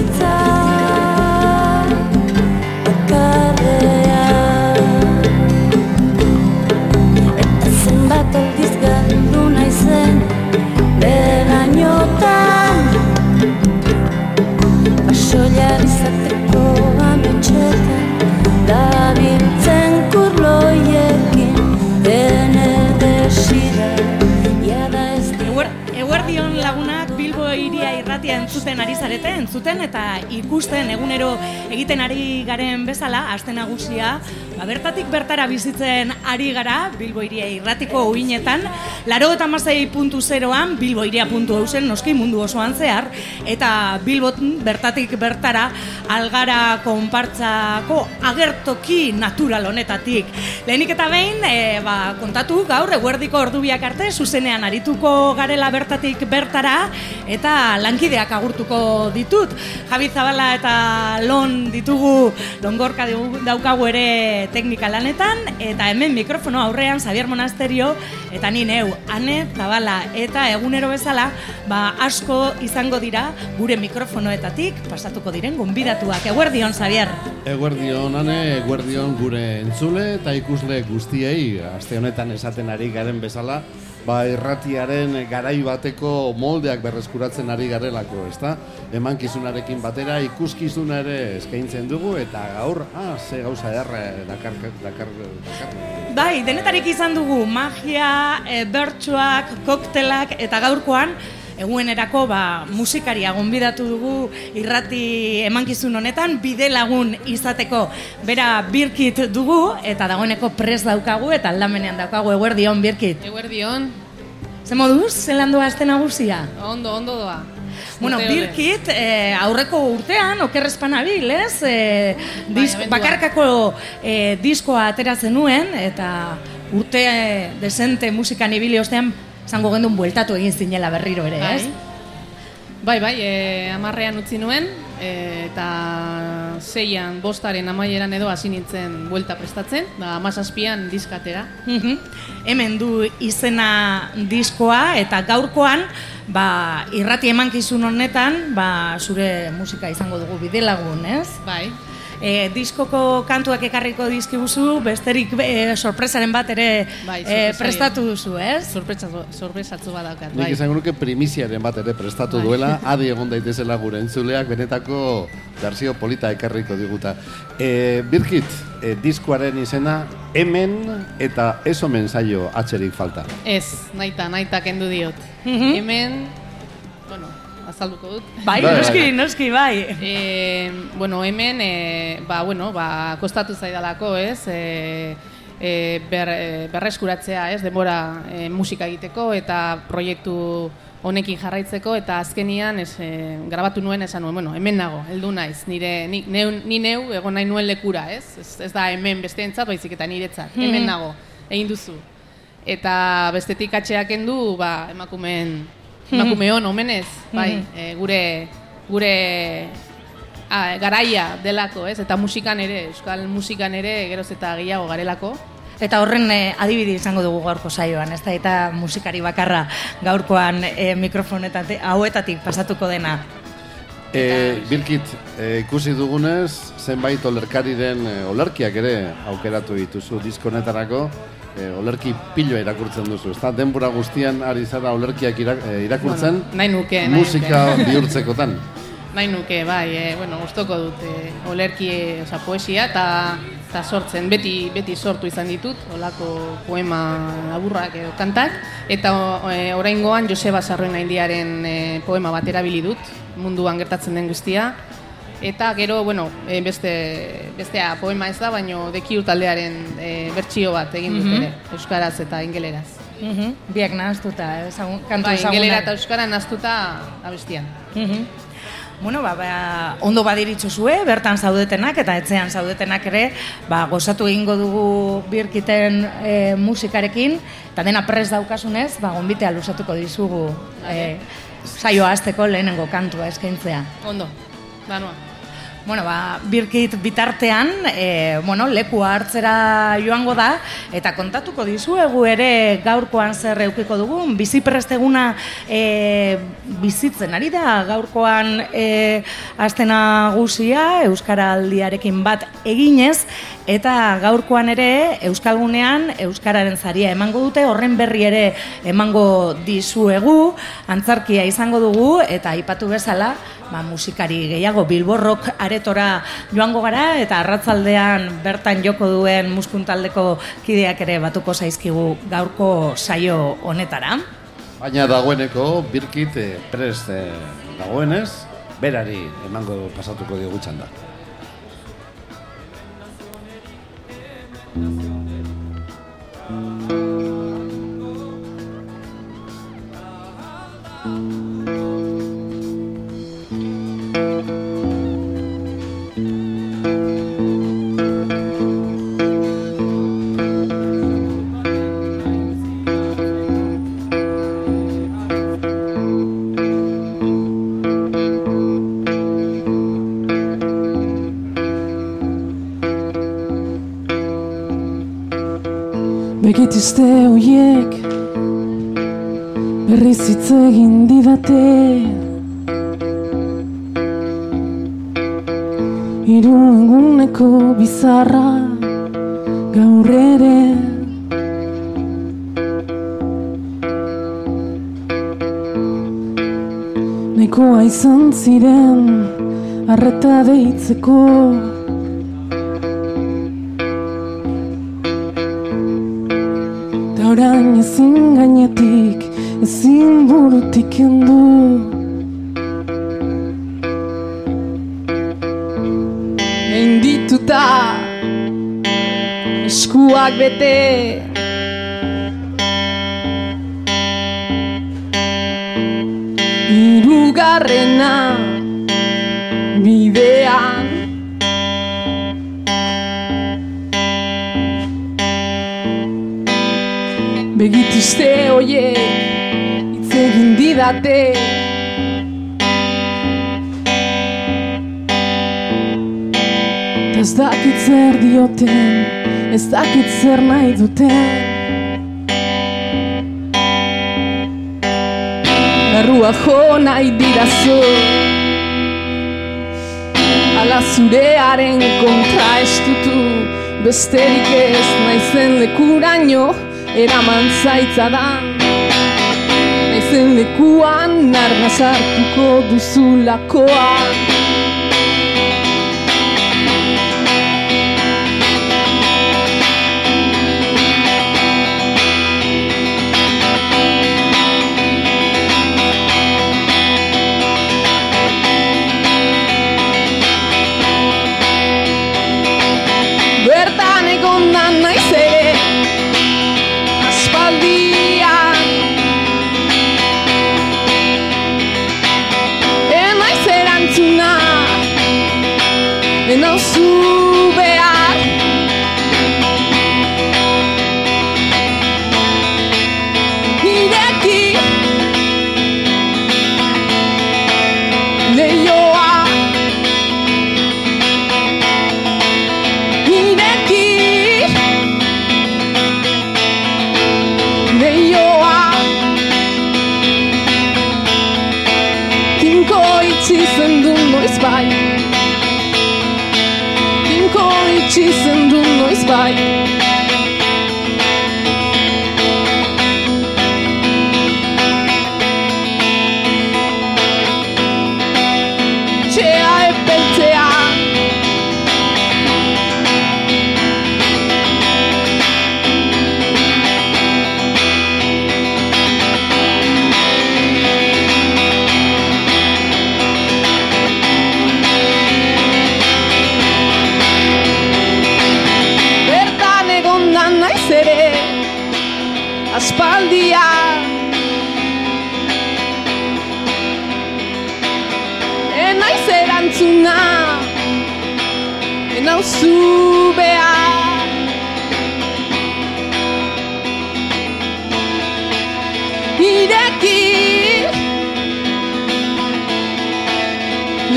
bizitza zarete, entzuten eta ikusten egunero egiten ari garen bezala, aste nagusia, bertatik bertara bizitzen ari gara, Bilbo iria irratiko uinetan, laro eta puntu zeroan, Bilbo iria puntu hausen, noski mundu osoan zehar, eta Bilbot bertatik bertara, algara konpartzako agertoki natural honetatik. Lehenik eta behin, e, ba, kontatu gaur, eguerdiko ordubiak arte, zuzenean arituko garela bertatik bertara, eta lankideak agurtuko ditut. Javi Zabala eta Lon ditugu longorka dugu- daukagu ere teknika lanetan, eta hemen mikrofono aurrean Xavier Monasterio, eta ni neu, Ane Zabala, eta egunero bezala, ba, asko izango dira gure mikrofonoetatik pasatuko diren gonbidatuak. Eguerdion, Xavier. Eguerdion, ane, eguerdion gure entzule eta ikusle guztiei, aste honetan esaten ari garen bezala, ba, irratiaren garai bateko moldeak berreskuratzen ari garelako, ezta? Emankizunarekin batera ikuskizuna ere eskaintzen dugu eta gaur, ah, ze gauza erra dakar, dakar, dakar. Bai, denetarik izan dugu magia, e, bertsoak, koktelak eta gaurkoan eguenerako ba, musikaria gonbidatu dugu irrati emankizun honetan bide lagun izateko. Bera Birkit dugu eta dagoeneko pres daukagu eta aldamenean daukagu eguerdion Birkit. Eguerdion, Ze moduz, zelan doa azte nagusia? ondo, ondo doa. Bueno. Birkit, eh, aurreko urtean, okerrezpan abil, ez? Eh, disk, abendua. bakarkako eh, diskoa atera zenuen, eta urte eh, desente musikan ibili ostean, zango gendun bueltatu egin zinela berriro ere, ez? Bai, bai, e, amarrean utzi nuen, e, eta zeian, bostaren amaieran edo hasi nintzen buelta prestatzen, da amazazpian diskatera. Mhm. Hemen du izena diskoa eta gaurkoan ba, irrati emankizun honetan ba, zure musika izango dugu bidelagun, ez? Bai, E, diskoko kantuak ekarriko dizkiguzu, besterik e, sorpresaren bat ere Bai, e, prestatu duzu, ez? sorpresatzu, sorpresatzu badaukat, Nik bai. izango nuke primiziaren bat ere prestatu Bai. duela, adi egon daitezela gure entzuleak benetako berzio polita ekarriko diguta. E, Birkit, e, diskoaren izena hemen eta ez omen zaio atxerik falta. Ez, naita, naita kendu diot. Mhm. Hemen, azalduko dut. Bai, Bai, noski, bai. noski, bai. E, bueno, hemen, e, ba, bueno, ba, kostatu zaidalako, ez? E, e, ber, e, berreskuratzea, ez? Denbora e, musika egiteko eta proiektu honekin jarraitzeko eta azkenian ez, e, grabatu nuen esan nuen, bueno, hemen nago, heldu naiz, nire, ni, neu, ni neu egon nahi nuen lekura, ez? Ez, ez da hemen besteentzat, baizik eta niretzat, hemen nago, egin duzu. Eta bestetik atxeak kendu, ba, emakumeen, emakumeon omenez, bai, e, gure, gure a, garaia delako, ez? Eta musikan ere, euskal musikan ere geroz eta gehiago garelako. Eta horren eh, adibide izango dugu gaurko saioan, ez da eta musikari bakarra gaurkoan eh, mikrofonetan hauetatik pasatuko dena. E, Birkit, e, ikusi dugunez, zenbait olerkariren e, olerkiak ere aukeratu dituzu diskonetarako, e, olerki piloa irakurtzen duzu, ezta? Denbora guztian ari zara olerkiak irak, e, irakurtzen, Bueno, nahi nuke, nahi musika bihurtzekotan. Nahi nuke, bai, e, bueno, gustoko dut e, olerki, e, oza, poesia eta eta sortzen, beti beti sortu izan ditut, olako poema laburrak edo kantak, eta o, e, oraingoan Joseba Sarroen Aindiaren e, poema bat erabili dut, munduan gertatzen den guztia, eta gero, bueno, e, beste, bestea poema ez da, baino dekiu taldearen e, bertsio bat egin dut ere, euskaraz eta ingeleraz. Mhm, Biak nahaztuta, ezagun, kantu ezagunak. ingelera eta euskara naztuta abestian. Mhm. Bueno, ba, ba, ondo badiritzu zue, bertan zaudetenak eta etxean zaudetenak ere, ba, gozatu egingo dugu birkiten e, musikarekin, eta dena pres daukasunez, ba, gonbitea lusatuko dizugu e, saioa hasteko lehenengo kantua eskaintzea. Ondo, banoa. Bueno, ba, birkit bitartean, e, bueno, leku hartzera joango da, eta kontatuko dizuegu ere gaurkoan zer eukiko dugun, bizipresteguna e, bizitzen ari da, gaurkoan e, astena guzia, Euskaraldiarekin bat eginez, eta gaurkoan ere Euskalgunean Euskararen zaria emango dute, horren berri ere emango dizuegu, antzarkia izango dugu, eta aipatu bezala, ba, musikari gehiago bilborrok aretora joango gara eta arratzaldean bertan joko duen muskuntaldeko kideak ere batuko zaizkigu gaurko saio honetara. Baina dagoeneko birkit eh, prest eh, dagoenez, berari emango pasatuko diogu txanda. Let's go. Begituzte hoiek berriz hitz egin didate. Hiru eguneko bizarra gaur ere. Nahikoa izan ziren arreta deitzeko bete Hirugarrena bidean. Begituzte hoiek hitz egin didate. Ez dakit zer dioten, ez dakit zer nahi duten Errua jo nahi dirazu Ala zurearen kontra estutu Besterik ez naizen lekuraino eraman zaitzadan Naizen lekuan arna sartuko duzulakoan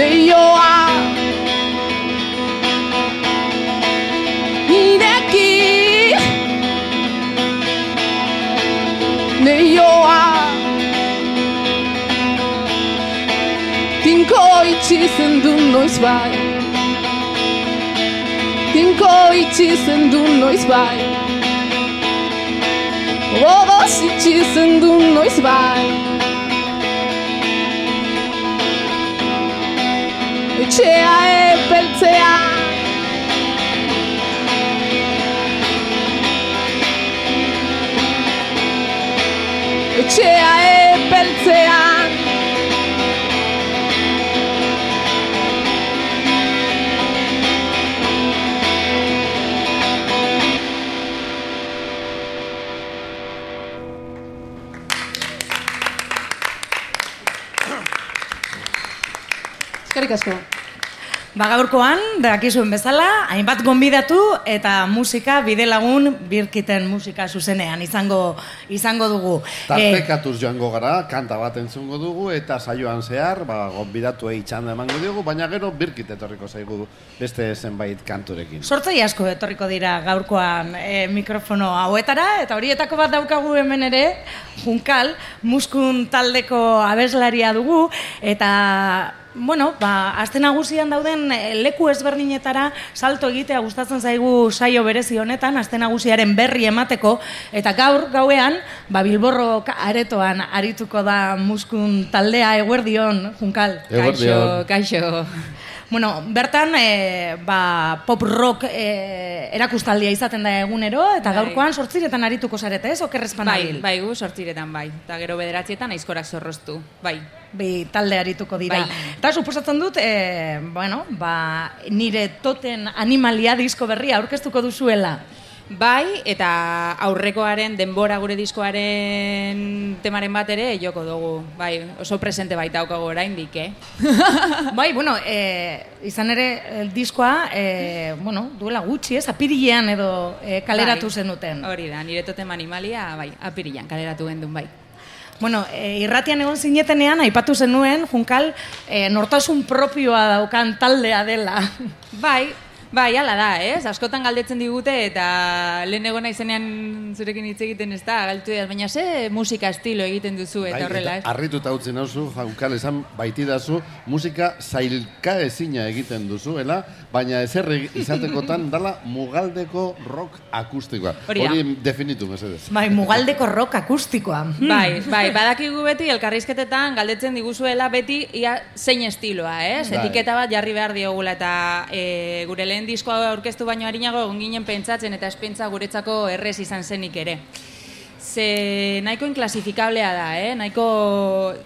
they all are. Hideki, they all are. Tinkoichi sendo nós vai. Tinkoichi sendo nós vai. Orochi sendo nós vai. Etxea epeltzea Etxea epeltzea Eskerrik asko. Ba gaurkoan, dakizuen bezala, hainbat gonbidatu eta musika bide lagun birkiten musika zuzenean izango izango dugu. Tartekatuz joango gara, kanta bat entzungo dugu eta saioan zehar, ba, gonbidatu txanda emango diogu, baina gero birkit etorriko zaigu beste zenbait kanturekin. Sortzai asko etorriko dira gaurkoan e, mikrofono hauetara, eta horietako bat daukagu hemen ere, Junkal, muskun taldeko abeslaria dugu, eta Bueno, ba, aste nagusian dauden eh, leku ezberdinetara salto egitea gustatzen zaigu saio berezi honetan, aste nagusiaren berri emateko, eta gaur gauean, ba, Bilborro aretoan arituko da muskun taldea eguerdion, Junkal. Eguerdion. Kaixo, kaixo. Bueno, bertan e, ba, pop rock e, erakustaldia izaten da egunero, eta Bai. gaurkoan sortziretan arituko zarete, ez? Okerrezpan Bai, bai, gu sortziretan bai. Eta gero bederatzietan aizkorak zorroztu. Bai. Bi talde arituko dira. Bai. Eta suposatzen dut, e, bueno, ba, nire toten animalia disko berria aurkeztuko duzuela. Bai, eta aurrekoaren denbora gure diskoaren temaren bat ere joko dugu. Bai, oso presente baita daukago oraindik, eh? bai, bueno, e, izan ere el diskoa, e, bueno, duela gutxi, ez, apirilean edo e, kaleratu Bai. zenuten. Hori da, nire totem animalia, bai, apirilan kaleratu gendun, bai. Bueno, e, irratian egon zinetenean, aipatu zenuen, Junkal, e, nortasun propioa daukan taldea dela. Bai, bai, ala da, ez? Askotan galdetzen digute eta lehen egon naizenean zurekin hitz egiten ez da, galtu dira, baina ze musika estilo egiten duzu eta horrela, ez? Bai, Arrituta utzen nauzu, jaukal esan baitidazu, musika zailka ezina egiten duzuela, baina ezer egi- izatekotan dala mugaldeko rock akustikoa. Hori definitu, mesedez. Bai, mugaldeko rock akustikoa. Hmm. Bai, bai, badakigu beti elkarrizketetan galdetzen diguzuela beti ia zein estiloa, ez? Bai. Etiketa bat jarri behar diogula eta e, gure lehen diskoa aurkeztu baino harinago egon ginen pentsatzen eta espentsa guretzako errez izan zenik ere. Ze nahiko inklasifikablea da, eh? nahiko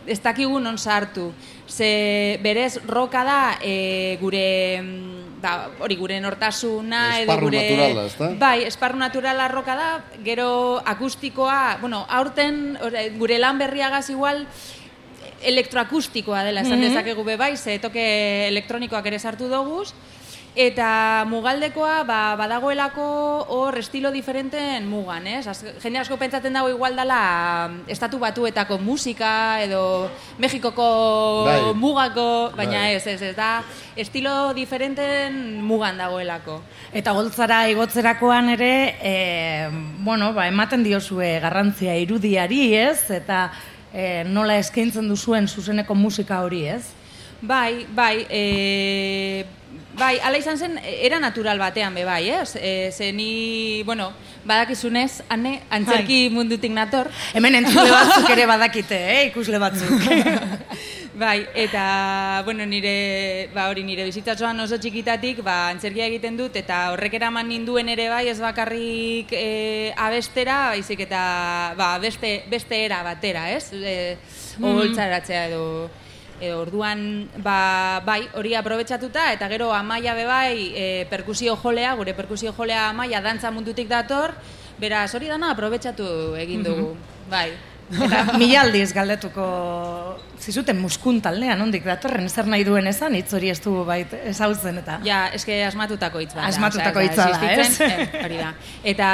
ez dakigu non sartu. Ze berez roka da e, gure mm, ba, hori gure nortasuna edo Esparru gure naturala, ezta? Bai, esparru naturala roka da, gero akustikoa, bueno, aurten gure lan berriagaz igual elektroakustikoa dela esan dezakegu be bai, ze toke elektronikoak ere sartu doguz, eta mugaldekoa ba, badagoelako hor estilo diferenten mugan, ez? Az, jende asko pentsatzen dago igual dela mm, estatu batuetako musika edo Mexikoko Bai. mugako, baina Bai. ez, ez, ez da estilo diferenten mugan dagoelako. Eta goltzara igotzerakoan ere, e, bueno, ba, ematen diozue garrantzia irudiari, ez? Eta e, nola eskaintzen duzuen zuzeneko musika hori, ez? Bai, bai, e, bai, ala izan zen, era natural batean be bai, ez? E, ze ni, bueno, badakizunez, ane, antzerki mundutik nator. Hemen entzule batzuk ere badakite, eh? ikusle batzuk. Bai, eta, bueno, nire, ba, hori nire bizitzatzoan oso txikitatik, ba, antzerkia egiten dut, eta horrek eraman ninduen ere bai, ez bakarrik e, abestera, baizik eta, ba, beste, beste era batera, ez? E, Oholtzaratzea edo, edo orduan, ba, bai, hori aprobetxatuta, eta gero amaia be bai, e, perkusio jolea, gure perkusio jolea amaia dantza mundutik dator, beraz, hori dana aprobetxatu egin dugu, bai. Eta mila aldiz galdetuko zizuten muskun taldean, ondik datorren, zer nahi duen esan, hitz hori ez du bait ezautzen eta... Ja, eske asmatutako hitz bat. Asmatutako osea, hitza da, existitzen, ez? hori da. Eta,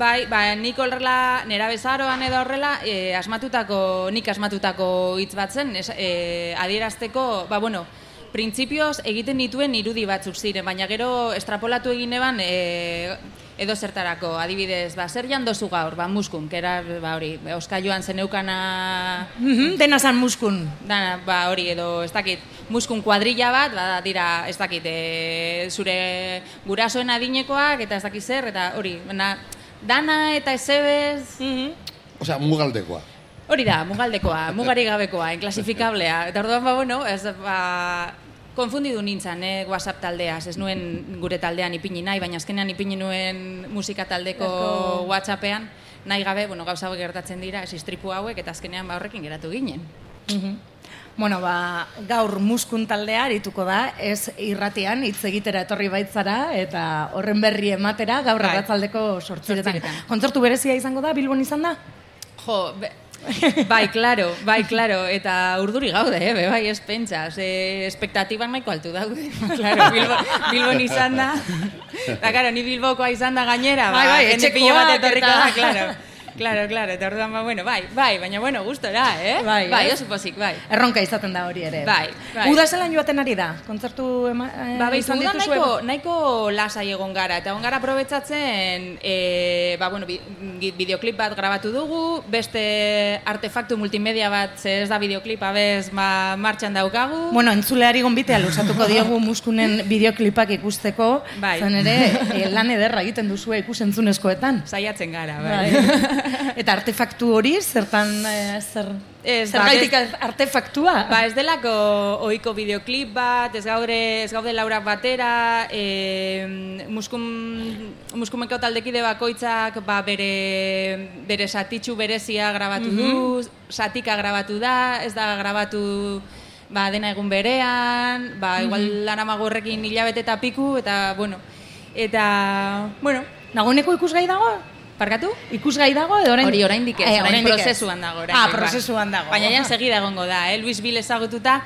bai, ba, nik horrela, nera bezaroan edo horrela, eh, asmatutako, nik asmatutako hitz bat zen, es, eh, adierazteko, ba, bueno, printzipioz egiten dituen irudi batzuk ziren, baina gero estrapolatu egin eban, eh, edo zertarako, adibidez, ba, zer jandozu gaur, ba, muskun, kera, ba, hori, oskailuan zeneukana, Mhm, Dena zan muskun. dana, ba, hori, edo, ez dakit, muskun kuadrilla bat, ba, dira, ez dakit, e, zure gurasoen adinekoak, eta ez dakit zer, eta hori, na, dana eta ezebez, Mhm. Osea, mugaldekoa. Hori da, mugaldekoa, mugari gabekoa, inklasifikablea. Eta orduan, ba, bueno, ez, ba, konfundidu nintzen, eh, WhatsApp taldeaz, ez nuen gure taldean ipini nahi, baina azkenean ipini nuen musika taldeko WhatsAppean, nahi gabe, bueno, gauza hauek gertatzen dira, ez istripu hauek, eta azkenean ba horrekin geratu ginen. Mhm. Bueno, ba, gaur muskun taldea arituko da, ez irratian hitz egitera etorri baitzara eta horren berri ematera gaur Bai. arratzaldeko sortziretan. Kontzertu berezia izango da, Bilbon izan da? Jo, be, bai, claro, bai, claro, eta urduri gaude, eh, bai, ez pentsa, ze espektatiban nahiko altu daude, claro, Bilbo, Bilbon izan da, eta, claro, ni Bilbokoa izan da gainera, ba, Bai, bai, jende pilo bat etorriko da, claro, claro, claro, eta orduan, ba, bueno, bai, bai, baina, bueno, gustora, eh, Bai, bai, ez? oso pozik, bai. Erronka izaten da hori ere. Bai, bai. Uda zelan joaten ari da? Kontzertu ema, eh, Ba, izan behizu, dituzue? nahiko, nahiko lasai egon gara, eta egon gara aprobetsatzen, e, ba, bueno, bideoklip bat grabatu dugu, beste artefaktu multimedia bat, ez da bideoklip, abez, ma, martxan daukagu. Bueno, entzuleari gonbitea lusatuko diegu muskunen bideoklipak ikusteko, Bai. zan ere, eh, lan ederra egiten duzue ikusentzunezkoetan. Saiatzen gara, bai. Bai. Eta artefaktu hori, zertan, eh, zer, Ez, ba, zergaitik artefaktua? Ba, ez delako ohiko bideoklip bat, ez gaude, ez gaude laurak batera, e, muskun, muskumeko taldekide bakoitzak ba, bere, bere satitxu berezia grabatu du, satika grabatu da, ez da grabatu ba, dena egun berean, ba, igual lan horrekin hilabete eta piku, eta, bueno, eta, bueno, Nagoeneko ikusgai dago? Parkatu? Ikusgai dago edo orain? Hori oraindik ez, Eh, orain prozesuan dago. Ah, oraindik, bai. prozesuan dago. Baina jan segida egongo da, eh? Luis Bill ezagututa,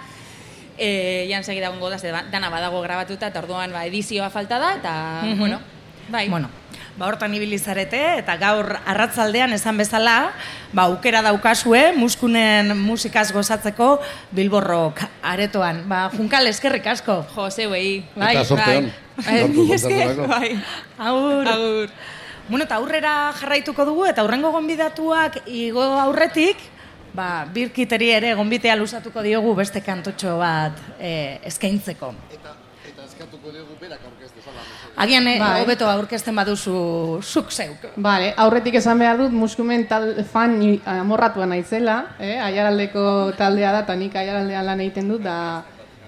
eh, jan segida egongo da, ze dana badago grabatuta, eta orduan ba, edizioa falta da, eta, Mhm. bueno, bai. Bueno, ba hortan ibili zarete eta gaur arratzaldean esan bezala, ba aukera daukazue muskunen musikaz gozatzeko Bilborrok aretoan. Ba Junkal eskerrik asko. Jo, zeuei. Bai, Eta sorte bai. Bai, bai. Agur. Agur. Bueno, eta aurrera jarraituko dugu eta aurrengo gonbidatuak igo aurretik, ba, birkiteri ere gonbitea luzatuko diogu beste kantotxo bat eh, eskaintzeko. Eta, eta eskatuko diogu berak aurkez dezala. Agian eh, Bai. hobeto aurkezten baduzu zuk zeuk. Vale, aurretik esan behar dut muskumen tal fan amorratua naizela, eh? Aiaraldeko taldea da, eta nik aiaraldean lan egiten dut, da,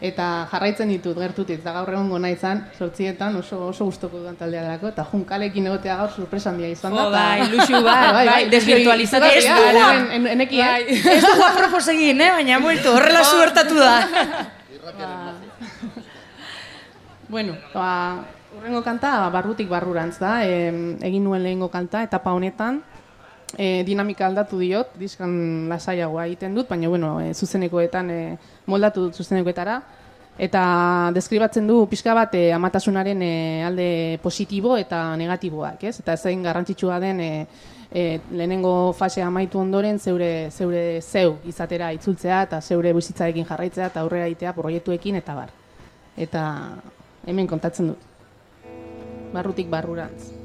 eta jarraitzen ditut gertutik, eta gaur egongo naizan, sortzietan, oso, oso gustoko dudan taldea delako, eta junkalekin egotea gaur sorpresa handia izan da. Eta- bai, luxu bat, bai, desvirtualizatu Ez dugu. en- en- eneki? Bai. Ez dugu apropos egin, eh? baina muertu, horrela zuertatu da. Bueno, ba, urrengo kanta barrutik barrurantz da, e, egin nuen lehengo kanta, etapa honetan, e, dinamika aldatu diot, diskan lasaiagoa egiten dut, baina bueno, e, zuzenekoetan e, moldatu dut zuzenekoetara, eta deskribatzen du pixka bat e, amatasunaren e, alde positibo eta negatiboak, ez? Eta zein garrantzitsua den e, e, lehenengo fase amaitu ondoren zeure, zeure zeu izatera itzultzea eta zeure bizitzarekin jarraitzea eta aurrera egitea proiektuekin eta bar. Eta hemen kontatzen dut. Barrutik barrurantz.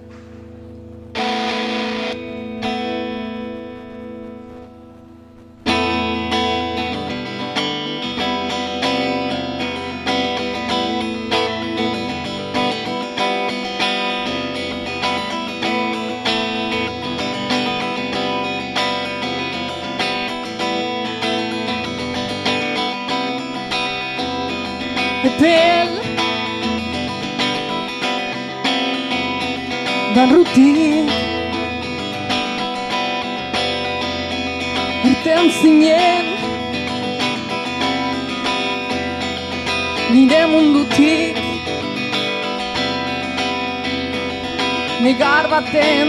Negar baten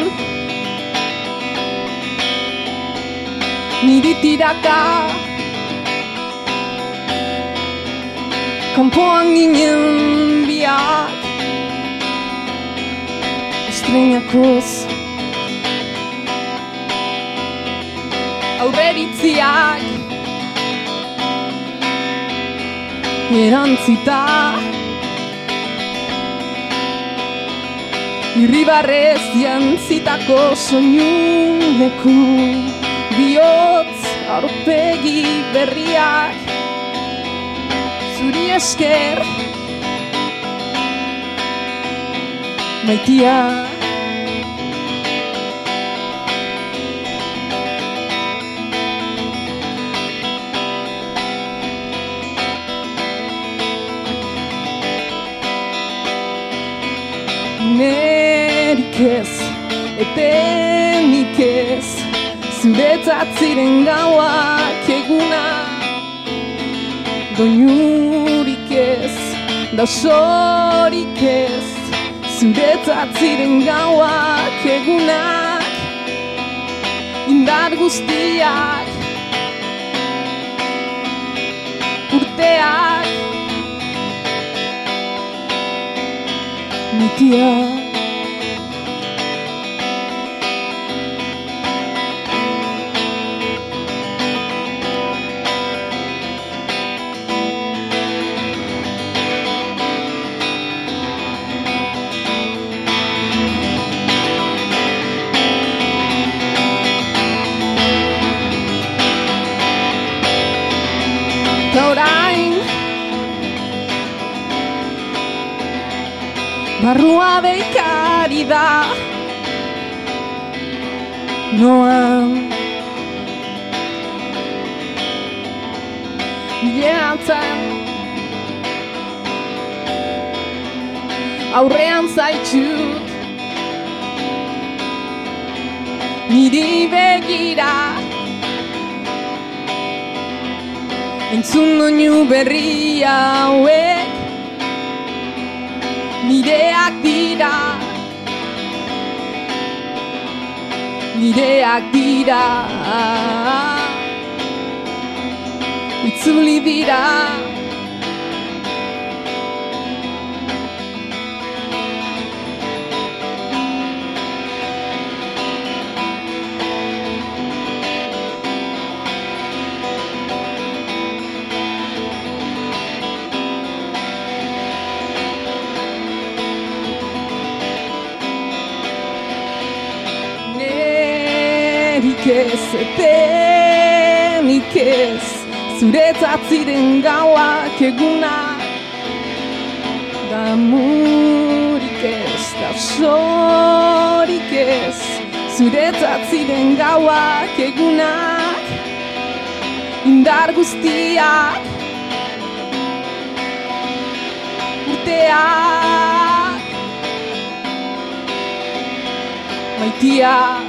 Niri tiraka Kanpoan ginen biak Estreinakoz Aurreritziak Erantzita Irribarrez jantzitako soinuleku. Biotz aurpegi berriak Zuri esker. Maitia Zuretzat ziren gauak eguna. Doinurik ez, dausorik ez. Zuretzat ziren gauak egunak. Indar guztiak. Urteak. Mitia Entzun doinu berri hauek Nireak dira. Nireak dira. Itzuli dira Zuretzat ziren gauak egunak Damurik ez, da sorik ez. Zuretzat ziren gauak egunak Indar guztiak Urteak. Maitia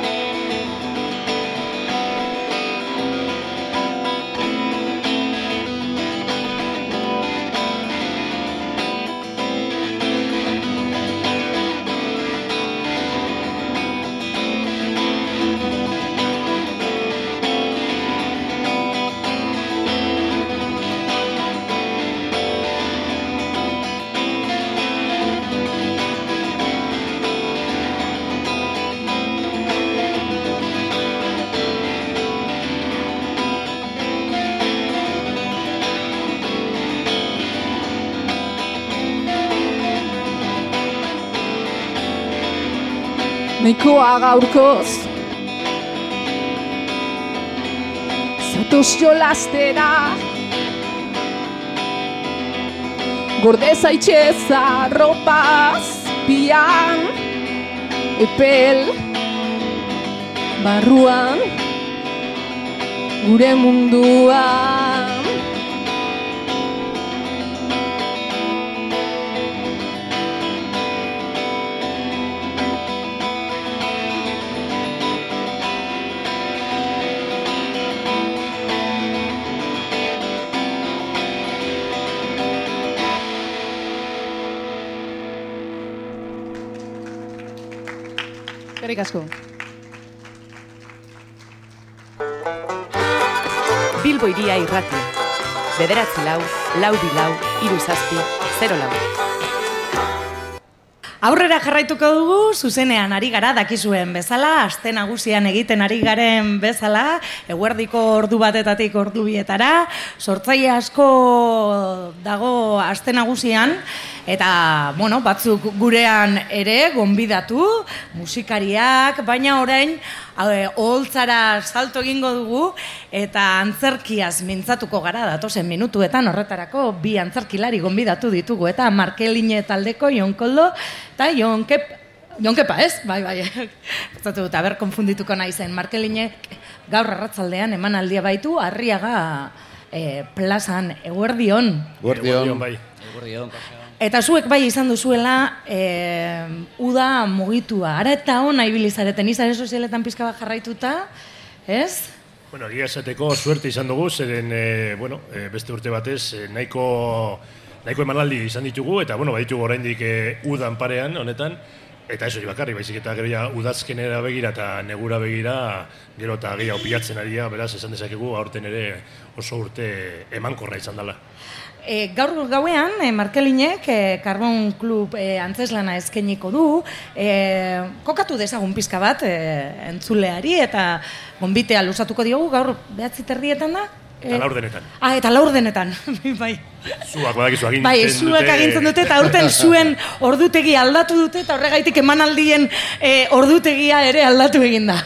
Nahikoa gaurkoz Zatoz jolastera Gorde zaitxeza ropaz pian Epel Barruan Gure munduan Eskerrik asko. Bilbo iria irratia. Bederatzi lau, lau bi lau, iru zazpi, zero lau. Aurrera jarraituko dugu, zuzenean ari gara dakizuen bezala, aste nagusian egiten ari garen bezala, eguerdiko ordu batetatik ordu bietara, sortzaile asko dago aste nagusian, Eta, bueno, batzuk gurean ere, gonbidatu, musikariak, baina orain, eh, oholtzara salto egingo dugu, eta antzerkiaz mintzatuko gara datozen minutuetan horretarako bi antzerkilari gonbidatu ditugu, eta Markeline taldeko Jonkoldo, eta Jonkep, Jonkepa, ez? Bai, bai. Zatu dut, aber konfundituko nahi zen. Markelinek gaur arratzaldean emanaldia baitu, arriaga eh, plazan, eguerdion. Guardion. bai. Eta zuek bai izan duzuela e, uda mugitua. Ara eta ona ibili zareten izare sozialetan pizka bat jarraituta, ez? Bueno, egia esateko suerte izan dugu, zeren, e, bueno, e, beste urte batez, e, nahiko, nahiko emanaldi izan ditugu, eta, bueno, baditugu oraindik e, udan parean, honetan, eta ez hori bakarri, baizik eta gero ja udazkenera begira eta negura begira, gero eta gehiago pilatzen ari beraz, esan dezakegu, aurten ere oso urte emankorra izan dela. E, gaur gauean, e, Markelinek e, Carbon Club e, antzeslana eskeniko du, e, kokatu dezagun pizka bat e, entzuleari eta gonbitea luzatuko diogu, gaur behatzi terrietan da? Eta laur denetan. Ah, eta laur denetan, bai. Zuak badakizu agintzen Bai, zuek agintzen dute eta aurten zuen ordutegi aldatu dute eta horregaitik emanaldien e, ordutegia ere aldatu egin da.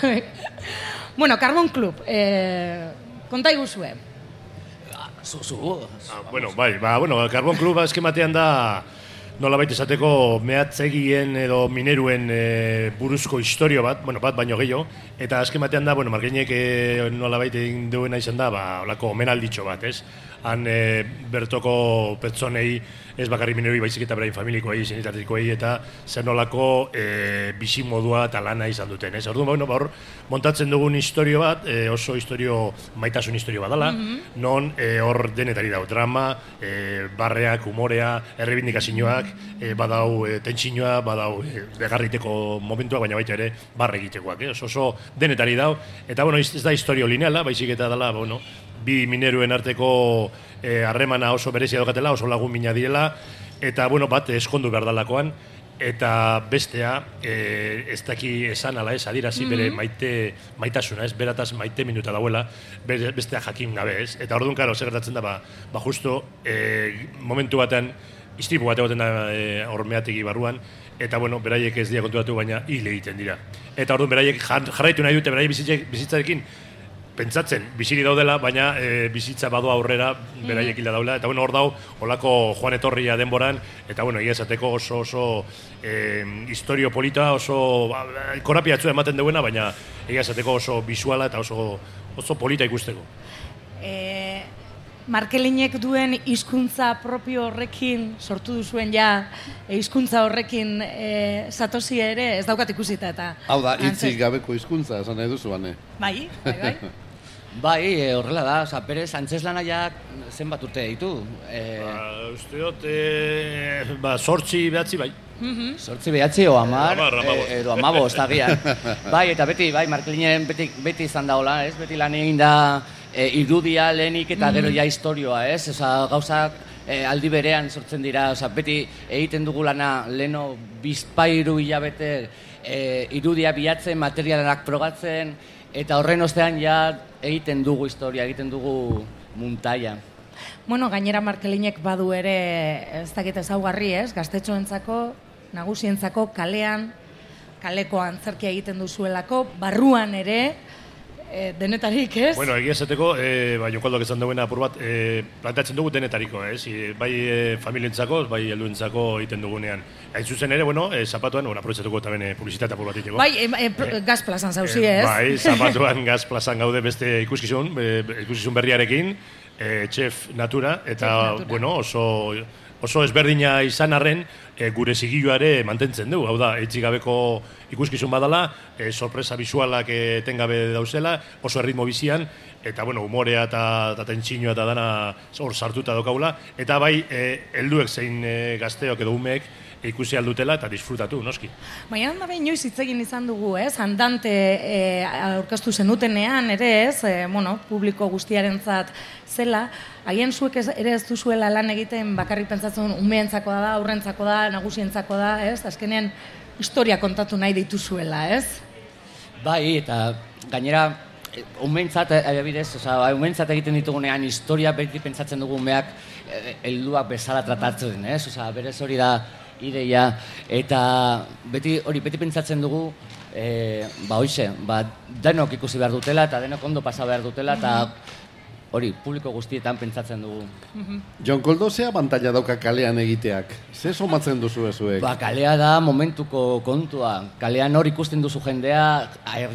bueno, Carbon Club, e, konta iguzue. Ah, bueno, bai, ba, bueno, Carbon Club eskematean da nola baita esateko mehatzegien edo mineruen e, buruzko historio bat, bueno, bat baino gehiago, eta eskematean da, bueno, margeinek e, nola baita egin duena izan da, ba, olako omenalditxo bat, ez? Han e, bertoko pertsonei ez bakarri minerui baizik eta berain familikoei, zenitatikoei, eta zer nolako e, bizi modua eta lana izan duten, ez? Orduan, bueno, ba, hor, montatzen dugun historio bat, e, oso historio, maitasun historio badala, non e, hor denetari dau drama, e, barreak, humorea, errebindikazioak, e, badau e, tentsinoa, badau e, begarriteko momentuak, baina baita ere barre egitekoak, eh? oso, oso denetari dau, eta bueno, ez ez da historio lineala, baizik eta dela, bueno, bi mineruen arteko eh, harremana oso berezia daukatela, oso lagun mina direla, eta bueno, bat eskondu behar dalakoan, eta bestea, e, ez daki esan ala ez, adirazi bere maite, maitasuna, ez, berataz maite minuta dauela, bere, bestea jakin gabe, ez, eta orduan, karo, zer gertatzen da, ba, ba justo, e, momentu batean, istripu bat egoten da e, hormeategi barruan, eta bueno, beraiek ez dira konturatu, baina hil egiten dira. Eta orduan, beraiek jar- jarraitu nahi dute, beraiek bizitzarekin, pentsatzen biziri daudela, baina e, bizitza badu aurrera beraiek hilda daula, eta bueno, hor dau, olako joan etorria denboran, eta bueno, egia esateko oso oso e, historio polita, oso ba, korapiatzu ematen duena, baina egia esateko oso visuala eta oso oso polita ikusteko. E, Markelinek duen hizkuntza propio horrekin sortu duzuen ja e, hizkuntza horrekin e, satosi ere ez daukat ikusita eta Hau da, hitzik gabeko hizkuntza esan nahi duzu, bane. Bai, bai, bai. Bai, e, horrela da, oza, Perez, antzeslana ja zenbat urte ditu. E, Ba, uste dut, e, ba, sortzi behatzi bai. Sortzi behatzi o amar, hamabost. e, edo amabost, agian. bai, eta beti, bai, Markelinen beti, beti izan da hola, ez? Beti lan egin da e, irudia lehenik eta gero ja historioa, ez? Oza, gauzak e, aldi berean sortzen dira, oza, beti egiten dugu lana leno bizpairu hilabete e, irudia bilatzen, materialak probatzen, eta horren ostean ja egiten dugu historia, egiten dugu muntaia. Bueno, gainera Markelinek badu ere ez dakit ezaugarri, ez? Gaztetxoentzako, nagusientzako kalean, kaleko antzerkia egiten duzuelako, barruan ere e, denetarik, ez? Bueno, egia esateko, e, ba, jokaldoak esan duena apur bat, e, plantatzen dugu denetariko, ez? I, bai e, familientzako, bai helduentzako egiten dugunean. Hain zuzen ere, bueno, e, zapatuan, bueno, aprovetzatuko eta bene publizitate apur bat egiteko. Bai, e, e, pr- gaz plazan zauzi, Eh, ez? Bai, zapatuan gaz plazan gaude beste ikuskizun, e, ikuskizun berriarekin, e, chef natura, eta, Chef Natura. bueno, oso, oso ezberdina izan arren, e, gure zigilloare mantentzen du. Hau da, etxik gabeko ikuskizun badala, e, sorpresa visualak e, etengabe dauzela, oso erritmo bizian, eta, bueno, humorea eta, tentsinoa eta dana hor sartuta daukaula, eta bai, e, helduek zein e, gazteok edo umeek, ikusi aldutela eta disfrutatu, noski. Baina da behin inoiz hitz egin izan dugu, ez? Andante e, aurkeztu zenutenean ere, ez? E, bueno, publiko guztiarentzat zela, haien zuek ez, ere ez duzuela lan egiten bakarrik pentsatzen umeentzako da, aurrentzako da, nagusientzako da, ez? Azkenean historia kontatu nahi dituzuela, ez? Bai, eta gainera umeintzat, adibidez, oza, umeintzat egiten ditugunean historia beti pentsatzen dugu umeak eh, helduak bezala tratatzen, ez? Oza, berez hori da ideia, eta beti hori beti pentsatzen dugu e, ba hoize, ba denok ikusi behar dutela eta denok ondo pasa behar dutela eta hori publiko guztietan pentsatzen dugu. Jon Koldo, ze abantaila dauka kalean egiteak? Ze somatzen duzu ezuek? Ba, kalea da momentuko kontua. Kalean hor ikusten duzu jendea,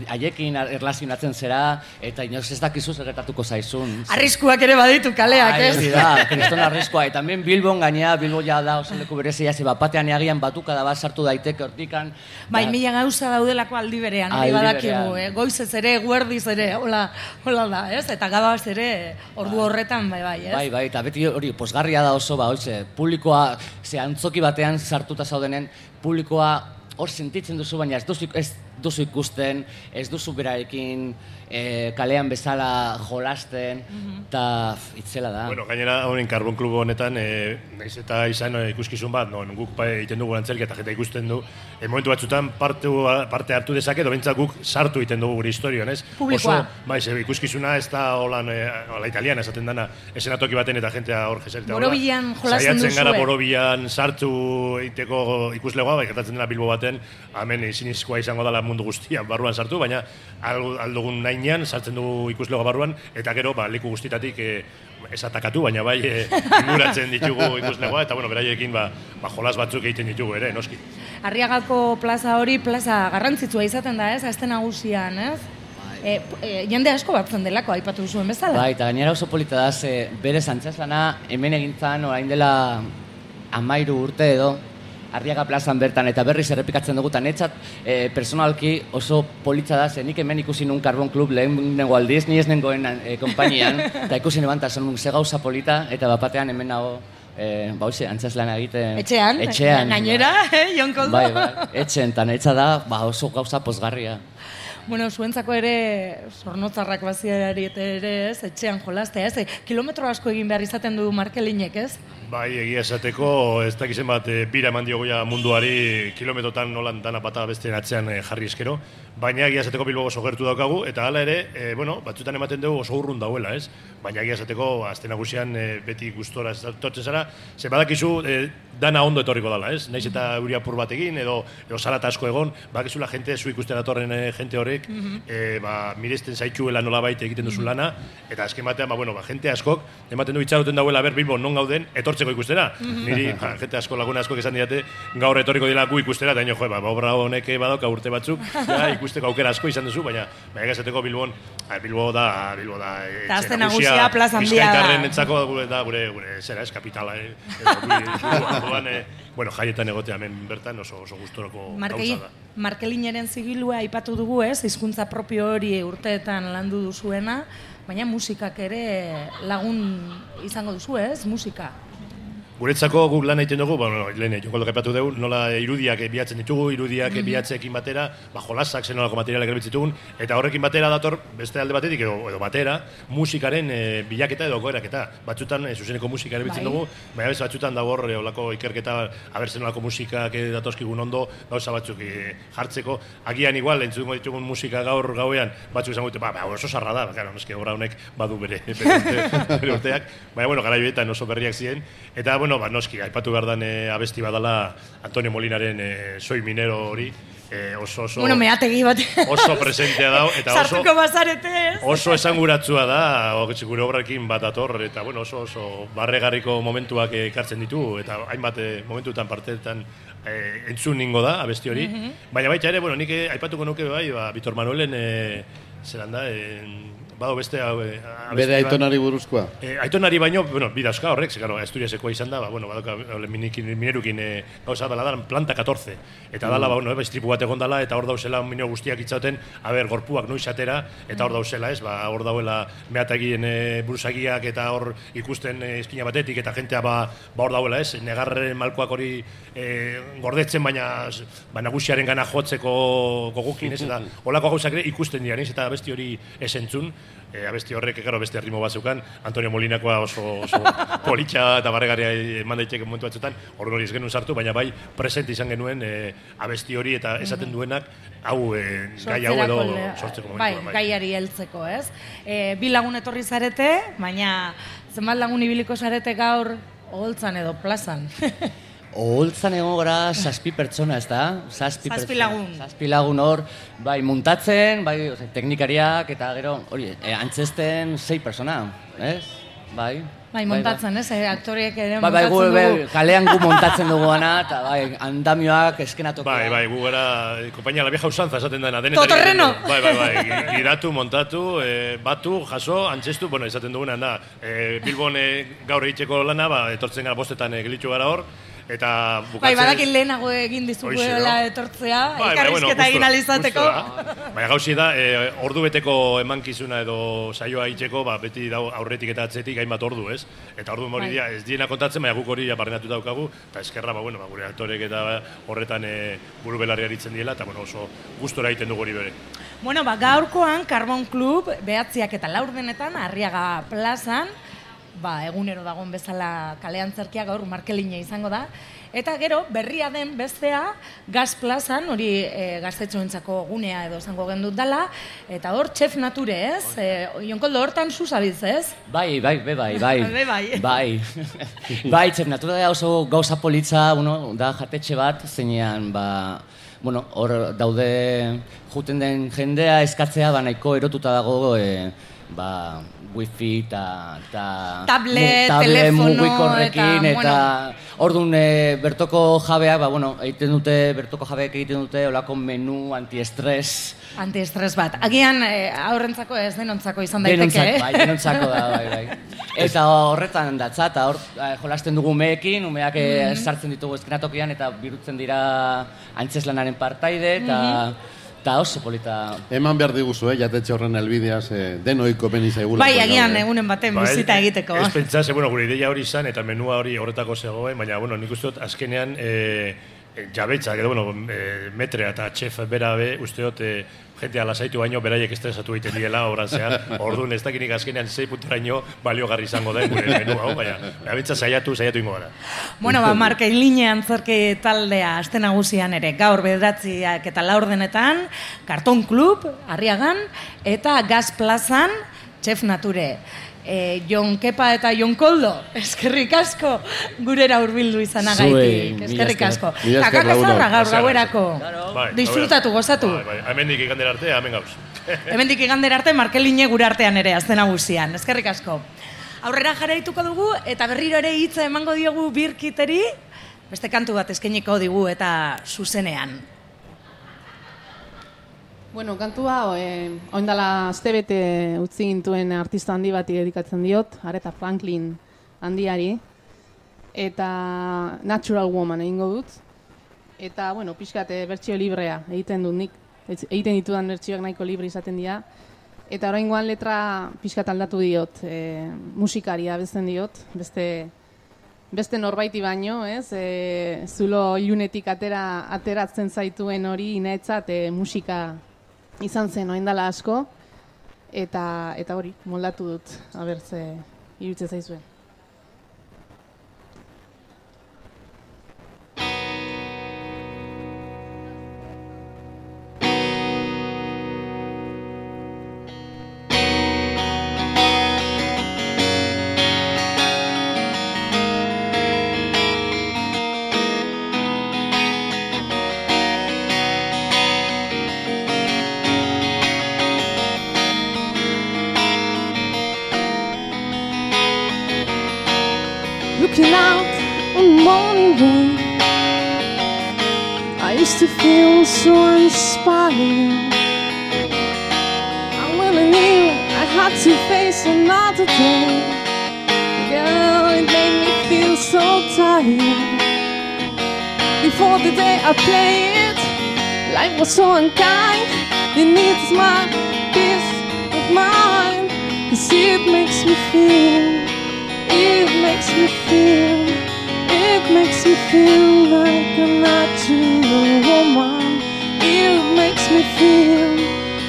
haiekin erlazionatzen zera, eta inoz ez dakizu zerretatuko zaizun. Arriskuak ere baditu kaleak, Bai, ez? da, kriston arriskoa. Eta hemen Bilbon gainea, Bilbo ja da oso leku berezia, ze bat batean eagian batuka da bat sartu daiteke hortikan. Bai, Da- mila gauza daudelako aldi berean, Aldi badakigu, eh? goizez ere, guerdiz ere, hola, hola da, ez? Eta gabaz ere, ordu horretan, bai, bai, ez? Bai, bai, eta beti hori posgarria da oso, ba, hoitze, publikoa, ze antzoki batean sartuta zaudenen, publikoa hor sentitzen duzu, baina ez duzu, ez duzu ikusten, ez duzu berarekin e, kalean bezala jolasten, eta itzela da. Bueno, gainera, honen Carbon Club honetan, e, naiz eta izan e, ikuskizun bat, non guk ba, egiten dugu antzerki eta jeta ikusten du, e, momentu batzutan parte, parte hartu dezake, edo behintzat guk sartu egiten dugu gure historioan, ez? Publikoa. Oso, bai, ze, ikuskizuna ez da holan, e, hola italiana esaten dana, esenatoki baten eta jentea hor jeseritea. hola. Borobilean jolasten Saiatzen gara duzue. borobilan sartu egiteko ikuslegoa, bai, gertatzen dena Bilbo baten, hemen ezinizkoa izango dela mundu guztian barruan sartu, baina al- aldugun nainean sartzen dugu ikuslegoa barruan, eta gero, ba, leku guztitatik e, ez atakatu, baina bai, e, inguratzen ditugu ikuslegoa, eta bueno, beraiekin ba, ba, jolas batzuk egiten ditugu ere, noski. Arriagako plaza hori plaza garrantzitsua izaten da, ez? Azte nagusian, ez? E, e, jende asko batzen delako, aipatu zuen bezala. Bai, eta gainera oso polita da, ze bere lana hemen egintzan orain dela amairu urte edo, Arriaga plazan bertan eta berriz errepikatzen dugu, eta netzat e, personalki oso politza da, ze nik hemen ikusi nun Carbon Club lehenengo aldiz, ni ez nengoen e, konpainian, eta ikusi neban, eta ze gauza polita, eta bapatean hemen nago, e, ba hoxe, antzaslana egiten. Etxean, etxean. gainera, eh, Jon Koldo? Bai, bai, etxean, eta netza da, ba oso gauza pozgarria. Bueno, zuentzako ere, zornotzarrak baziari ere, ez, etxean jolastea, ez, kilometro asko egin behar izaten du markelinek, ez? Bai, egia esateko, ez dakizen bat, e, bira eman diogo ja munduari kilometrotan nolan dana bata besteen atzean e, jarri eskero, baina egia esateko Bilbo oso gertu daukagu, eta hala ere, e, bueno, batzutan ematen dugu oso urrun dauela, ez? Baina egia esateko, azte nagusian e, beti gustora etortzen zara, ze badakizu e, dana ondo etorriko dala, ez? Naiz eta euri apur bat egin, edo, edo salata asko egon, badakizula jente, zu ikusten datorren e, jente horrek, e, ba, miresten zaituela nolabait egiten duzu lana, eta azken batean, ba, bueno, ba, jente askok, ematen du itxaroten dauela ber Bilbo non gauden, etortzeko ikustera. Niri, ba, jente asko laguna asko esan didate, gaur etorriko dira gu ikustera, ino, jo, ba, obra honek badauka urte batzuk, ja, ikusteko aukera asko izan duzu, baina, baina esateko Bilbon, a, Bilbo da, Bilbo da, e, Eta azte nagusia plaza handia da. Entzako gure, da, gure, gure, zera, ez, kapitala, eh? Eh, bueno, jaietan egotea hemen bertan oso, oso gustoroko gauza da. Markelineren zigilua aipatu dugu, ez? Hizkuntza propio hori urteetan landu duzuena, baina musikak ere lagun izango duzu, ez? Musika. Guretzako guk lan egiten dugu, bueno, lehen joko epatu dugu, nola irudiak bilatzen ditugu, irudiak bilatzeekin batera, ba, jolasak zen nolako materialak erabiltzen ditugun, eta horrekin batera dator beste alde batetik edo, edo batera, musikaren e, bilaketa edo goeraketa. Batzutan e, zuzeneko musika erabiltzen Bai. dugu, baina bez batzutan dago hor e, olako ikerketa, abertzen nolako musikak e, datoskigun ondo, gauza batzuk e, jartzeko. Agian igual, entzungo ditugun musika gaur gauean, batzuk izango dute, ba, ba, oso sarra da, noske obra honek badu bere, bere, urte, bere urteak, baina, bueno, gara joetan oso berriak ziren, eta, bueno, ba, noski, aipatu behar dan e, abesti badala Antonio Molinaren e, Soy Minero hori, e, oso, oso, Bueno, meategi bat. oso presentea da, eta oso, Sartuko bazarete, ez? oso esanguratsua da, gure obrarekin bat ator, eta bueno, oso, oso barregarriko momentuak ekartzen ditu, eta hainbat eh, momentutan parteetan eh, entzun ningo da, abesti hori. Baina baita ere, bueno, nik eh, aipatuko nuke bai, ba, Vitor Manuelen, eh, zelan da, eh, bado beste hau, abesti Bere aitonari buruzkoa. Eh, aitonari baino, bueno, bi dauzka horrek, ze, claro, Asturiasekoa izan da, ba, bueno, badoka, minikin, minerukin e, gauza dela da, planta 14. Eta dala, ba, bueno, ba, istripu bat egon dala, eta hor dauzela minero guztiak itzauten, aber, gorpuak noiz atera, eta hor dauzela, ez, ba, hor dauela meatagien e, buruzagiak, eta hor ikusten e, eskina batetik, eta jentea, ba, ba hor dauela, ez, negarren malkoak hori e, gordetzen, baina, ba, nagusiaren gana jotzeko gogukin, ez, eta holako gauzak ikusten dira, ez, eta besti hori ez entzun, e, abesti horrek gero beste ritmo bat zeukan, Antonio Molinakoa oso, oso politxa eta barregarria eman daiteke momentu batzuetan, hor hori ez genuen sartu, baina bai present izan genuen e, abesti hori eta esaten duenak hau e, gai hau edo sortzeko bai, momentua. gaiari heltzeko, ez? E, bi lagun etorri zarete, baina zenbat lagun ibiliko zarete gaur oholtzan edo plazan. Oholtzan egon gara zazpi pertsona, ez da? Zazpi pertsona. lagun. Zazpi lagun hor, bai, muntatzen, bai, ose, teknikariak, eta gero, hori, e, antzesten sei persona, ez? Bai. bai, montatzen, ez? E, aktoriek ere Bai, bai, montatzen be, dugu. kalean gu montatzen dugu ana, eta bai, andamioak eskenatokia. Bai, bai, gu gara, eh, kompainia la vieja usanza esaten dena. Totorreno! Bai, bai, bai, gi- giratu, montatu, e, batu, jaso, antzestu, bueno, esaten duguna da. E, Bilbon e, gaur egiteko lana, ba, etortzen gara bostetan e, gelitxu gara hor, eta bukatzen... Bai, badakit lehenago egin dizuguela no? etortzea, Bai, bai, elkarrizketa bueno, egin alizateko. Baina gauzi da, e, ordu beteko emankizuna edo saioa itxeko, ba, beti dau aurretik eta atzetik hainbat ordu, ez? Eta ordu hori Bai. dira, ez diena kontatzen, baina guk hori ja barrenatu daukagu, eta eskerra, ba, bueno, ba, gure aktorek eta horretan e, buru belarri aritzen diela, eta bueno, oso gustora egiten dugu hori bere. Bueno, ba, gaurkoan Carbon Club behatziak eta laurdenetan Arriaga plazan, ba, egunero dagoen bezala kalean zerkia gaur markeline izango da. Eta gero, berria den bestea, Gaz plazan, hori e, gaztetxoentzako gunea edo zango gendut dala, eta hor, txef nature, ez? E, Jonkoldo hortan susabiz, ez? Bai, bai, be, bai, bai. Be, bai. Bai. bai, txef, natura da oso gauza politza, bueno, da jatetxe bat, zeinean, ba, bueno, hor daude juten den jendea eskatzea, ba, nahiko erotuta dago, e, ba, wifi eta ta, Tablet, tablet telefono, mugikorrekin eta, eta orduan e, bertoko jabeak, ba, bueno, egiten dute, bertoko jabeak egiten dute olako menu antiestres, Antiestres bat. Agian eh, aurrentzako ez denontzako izan daiteke, Denontzako, eh? bai, denontzako da, bai, bai. Eta horretan datza, eta hor eh, jolasten dugu umeekin, umeak eh, sartzen ditugu eskenatokian, eta birutzen dira antzeslanaren partaide, eta eta oso polita. Eman behar diguzu, eh, jatetxe horren elbideaz, eh, denoiko beni zaigula. Bai, agian egunen baten Ba, bizita egiteko. Ez pentsa, ze, bueno, gure ideia hori izan, eta menua hori horretako zegoen, baina, bueno, nik uste dut, azkenean, e, e, jabetzak, edo, bueno, e, metrea eta txef bera be, uste dut, e, jentea lasaitu baino, beraiek estresatu egiten diela, obran zehar, orduan ez dakinik azkenean zei puntaraino baliogarri izango da, gure menua, hau, baina, abentza saiatu, saiatu ingo gara. Bueno, ba, markein linean zerki taldea aste nagusian ere gaur bederatziak eta laurdenetan, Karton Club, Arriagan, eta Gaz Plazan, Chef Nature. E, Jon Kepa eta Jon Koldo, eskerrik asko gurera hurbildu izanagaitik. Eskerrik esker. asko. Kakak ezarra gaur gauerako. Bai, Disfrutatu, gozatu. Bai, bai, hemendik igandera arte, hemen gauz. Hemendik igander arte markeline gure artean ere, azten nagusian. Eskerrik asko. Aurrera jarraituko dugu eta berriro ere hitza emango diogu birkiteri, beste kantu bat eskainiko digu eta zuzenean. Bueno, kantu hau, eh, oindala astebete utzi gintuen artista handi bati dedikatzen diot, Aretha Franklin handiari, eta Natural Woman egingo dut. Eta, bueno, pixkat eh, bertsio librea egiten dut nik, egiten ditudan bertsioak nahiko libre izaten dira. Eta oraingoan letra pixkat aldatu diot, eh, musikaria bezten diot, beste beste norbaiti baino, ez? E, zulo ilunetik atera, ateratzen zaituen hori inetzat e, musika izan zen oindala asko, eta, eta hori, moldatu dut, abertze iruditzen zaizuen. Looking out on morning rain. I used to feel so inspired. I really knew I had to face another day. Girl, it made me feel so tired. Before the day I played Life was so unkind. It needs my peace of mind. Cause it makes me feel it makes me feel, it makes me feel like a natural woman. It makes me feel,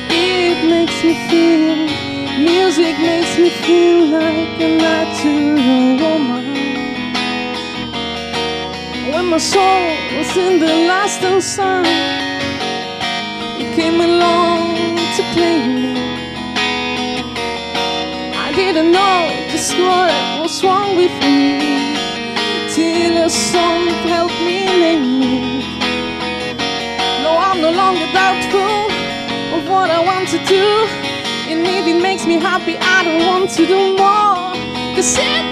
it makes me feel, Music makes me feel like a natural woman. When my soul was in the last sun, you came along to claim me. I didn't know just what was wrong with me till a song helped me it. No, I'm no longer doubtful of what I want to do. And if it makes me happy, I don't want to do more. Cause it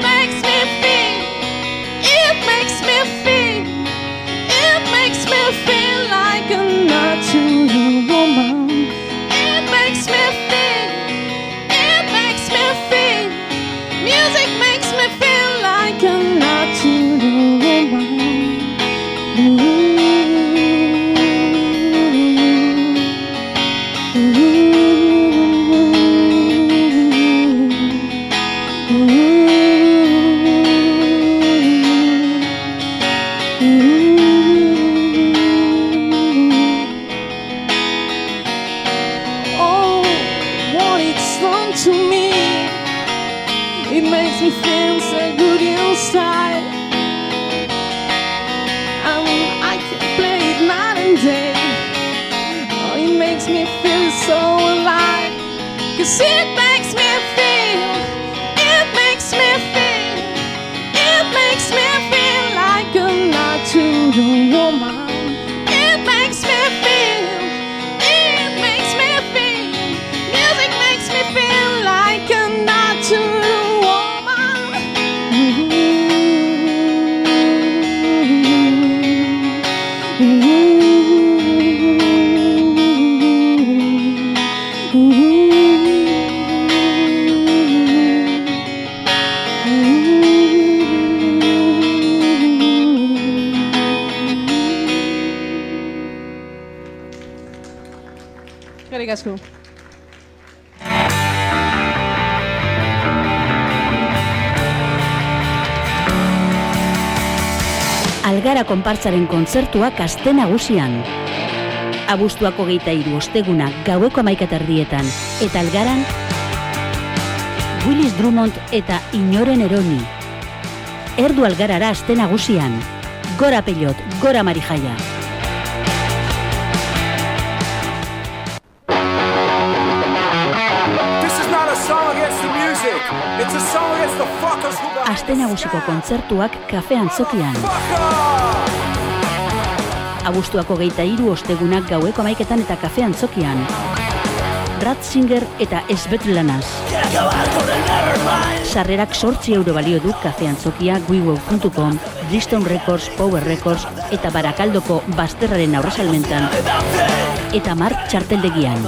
asko. Algara konpartzaren kontzertuak aste nagusian. Abuztuako geita iru osteguna gaueko amaikaterdietan eta algaran Willis Drummond eta Inoren Eroni. Erdu algarara aste nagusian. Gora pelot, gora marijaia. Aste nagusiko kontzertuak kafe antzokian. Abuztuako geita hiru ostegunak gaueko amaiketan eta kafe antzokian. Ratzinger eta Esbetlanaz. Sarrerak sortzi euro balio du kafe antzokia guiweb.com, Bristol Records, Power Records eta Barakaldoko Basterraren aurresalmentan. Eta Mark txarteldegian.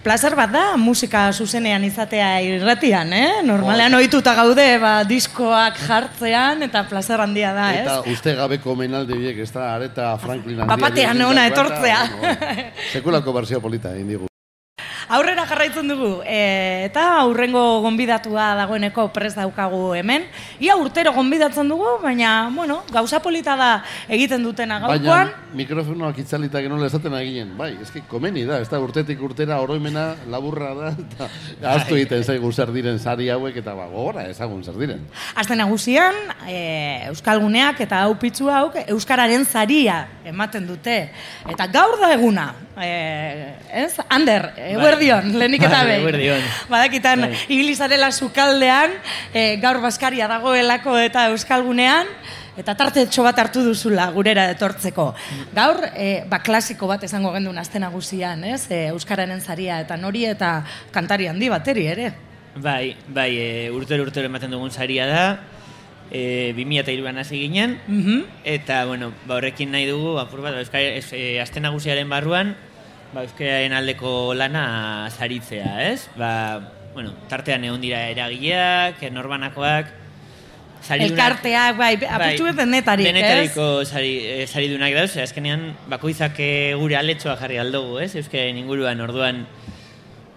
Plazer bat da musika zuzenean izatea irratian, eh? Normalean ohituta gaude ba, diskoak jartzean eta plazer handia da, ez? Eta uste gabeko menalde biek, ez da, areta Franklin handia. Bapatean ona etortzea. Sekulako berzio polita, indigu. Aurrera jarraitzen dugu, e, eta aurrengo gonbidatua dagoeneko prez daukagu hemen. Ia urtero gonbidatzen dugu, baina, bueno, gauza polita da egiten dutena gaurkoan. Baina mikrofonoak itzalita genola esaten aginen, bai, eski komeni da, ez da urtetik urtera oroimena laburra da, eta ahaztu egiten zaigu zer diren sari hauek, eta ba, gogora ezagun zer diren. Aste nagusian, e, Euskalguneak eta hau pitzu hauk Euskararen zaria ematen dute. Eta gaur da eguna, e, ez? Ander, eguerdion, lehenik eta Bai, behin. eguerdion. Badakitan, Bai. ibilizarela sukaldean, e, gaur baskaria dagoelako eta Euskalgunean, eta tartetxo bat hartu duzula gurera etortzeko. Gaur, e, ba, klasiko bat esango gendun aste nagusian, ez? E, Euskararen zaria eta nori eta kantari handi bateri ere. Bai, bai, e, urtero urtero ematen dugun saria da, e, 2002an hasi ginen, eta, bueno, ba, horrekin nahi dugu, apur bat, ba, Euskal, e, aste nagusiaren barruan, ba, Euskararen aldeko lana saritzea, ez? Ba, bueno, tartean egon dira eragileak, norbanakoak, saridunak- Elkarteak, bai, apurtu ez denetarik, ez? Denetariko sari, eh, saridunak dauz, azkenean bakoitzak eh, gure aletxoa jarri aldugu, ez? Euskararen inguruan orduan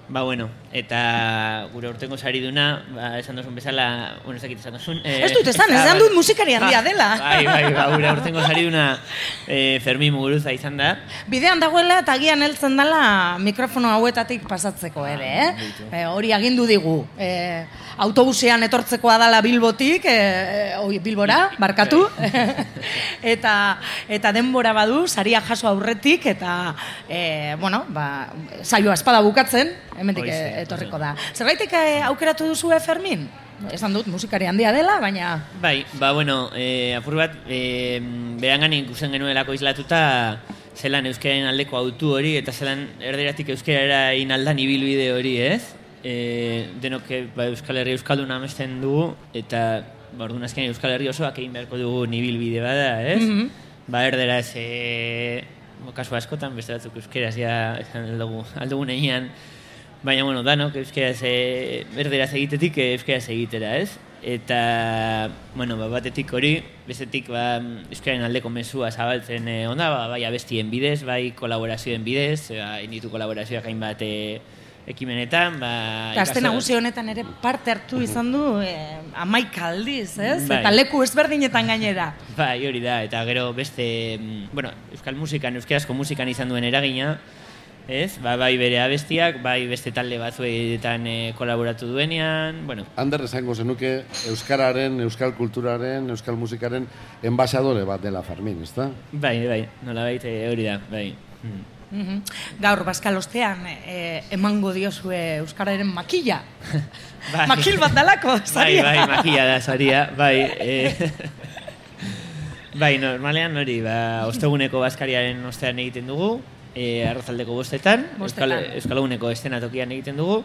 Ba, bueno, eta gure urtengo sariduna, ba, esan duzun bezala, bueno, ez dakit esan duzun. Ez dut esan, esan dut musikari handia dela. Bai, bai, ba, gure urtengo sariduna eh, Fermi Muguruza izan da. Bidean dagoela eta agian heltzen dela mikrofono hauetatik pasatzeko ere, eh? E, hori agindu digu. E, autobusean etortzekoa dala Bilbotik, e, oi, Bilbora, barkatu. eta eta denbora badu, saria jaso aurretik eta e, bueno, ba, saioa espada bukatzen, hemendik etorriko da. Zerbaitek e, aukeratu duzu Fermin? Esan dut musikari handia dela, baina Bai, ba, bueno, eh, apur bat, eh, berangan ikusten genuelako islatuta, zelan euskaren aldeko autu hori, eta zelan erderatik euskarara inaldan ibilbide hori, ez? E, denok eh, ba, Euskal Herri Euskalduna amesten dugu, eta ba, orduan azkenean Euskal Herri osoak egin beharko dugu ibilbide bada, ez? Mhm. Ba, erderaz, e, kasu askotan, beste batzuk euskeraz ja esan aldugu, aldugu nehian, Baina, bueno, danok euskeraz e, erderaz egitetik euskeraz egitera, ez? Eta, bueno, ba, batetik hori, bestetik ba, euskaren aldeko mezua zabaltzen e, onda, ba, bai abestien bidez, bai kolaborazioen bidez, ba, inditu kolaborazioak hainbat e, ekimenetan, ba... Ikaso- nagusi honetan ere parte hartu izan du eh, amaika aldiz, ez? Bai. Eta leku ezberdinetan gainera. Bai, hori da, eta gero beste, mm, bueno, euskal musikan, euskarazko musikan izan duen eragina, ez? Ba, bai bere abestiak, bai beste talde batzuetan e, kolaboratu duenean, bueno, Ander esango zenuke Euskararen, Euskal kulturaren, Euskal musikaren enbaixadore bat dela Fermin, ezta? bai, bai, nola baite hori da, bai. Mm. Mhm. Gaur, Baskal ostean, eh, emango diozue Euskararen makila. Bai. Makil bat dalako, Bai, zaria. bai, makia da, saria, bai. E, bai, normalean hori, ba, osteguneko baskariaren ostean egiten dugu, e, arrazaldeko bostetan, Bostetan. Euskal, Euskalguneko estenatokian egiten dugu,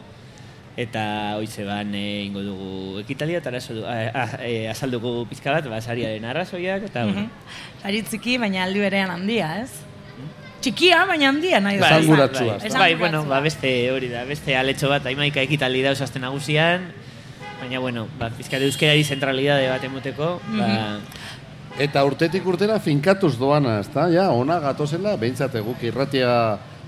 eta hoitze ban e, ingo dugu ekitalia, eta arazo a, a, e, azalduko pizka bat, ba, sariaren arrazoiak, eta, Mhm. Sari txiki, baina aldi berean handia, ez? Txikia, baina handia, nahi Bai, da. Bai, ezta? bai, bueno, ba, beste hori da, beste aletxo bat, haimaika ekitaldi dauz azten nagusian, baina, bueno, ba, pizkat euskerari zentralidade bat emuteko, ba, Eta urtetik urtera finkatuz doana, ezta? Ja, ona gatozela, behintzat guk irratia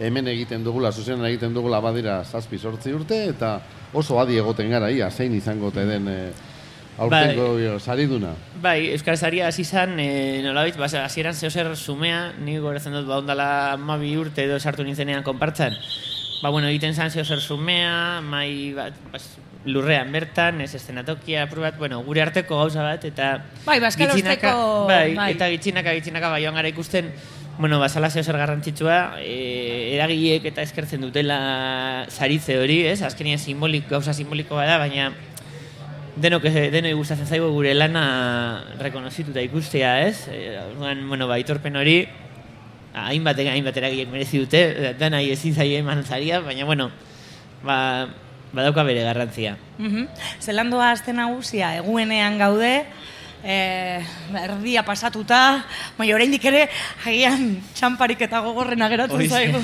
hemen egiten dugula, zuzenan egiten dugula badira zazpi sortzi urte, eta oso adi egoten gara, ia, zein izango te den e, aurtengo bai. sariduna. Bai, Euskal Zaria hasi izan, e, nolabait, ba, hasieran zeo zer sumea, ni goretzen dut, ba, ondala mabi urte edo sartu nintzenean konpartzan. Ba, bueno, egiten zan zeo zer sumea, mai bat, bas, lurrean bertan, ez estenatokia, bat, bueno, gure arteko gauza bat, eta... Bai, Baskal gitxinaka- osteko- Bai, bai. eta gitxinaka, gitxinaka, bai, joan gara ikusten, bueno, basala zeo zer garrantzitsua, e, eragileek eta eskertzen dutela saritze hori, ez? Azkenien simbolik, gauza simbolikoa da, baina denok denoi gustatzen zaigu gure lana rekonozituta ikustea, ez? Eh, Orduan, bueno, ba, aitorpen hori hainbat hainbat eragilek merezi dute, danai ezin zaie eman zaria, baina bueno, ba, badauka bere garrantzia. Mhm. Zelandoa azte nagusia, eguenean gaude, eh, erdia pasatuta, baina oraindik ere, agian txamparik eta gogorrena Horixe, zaigu.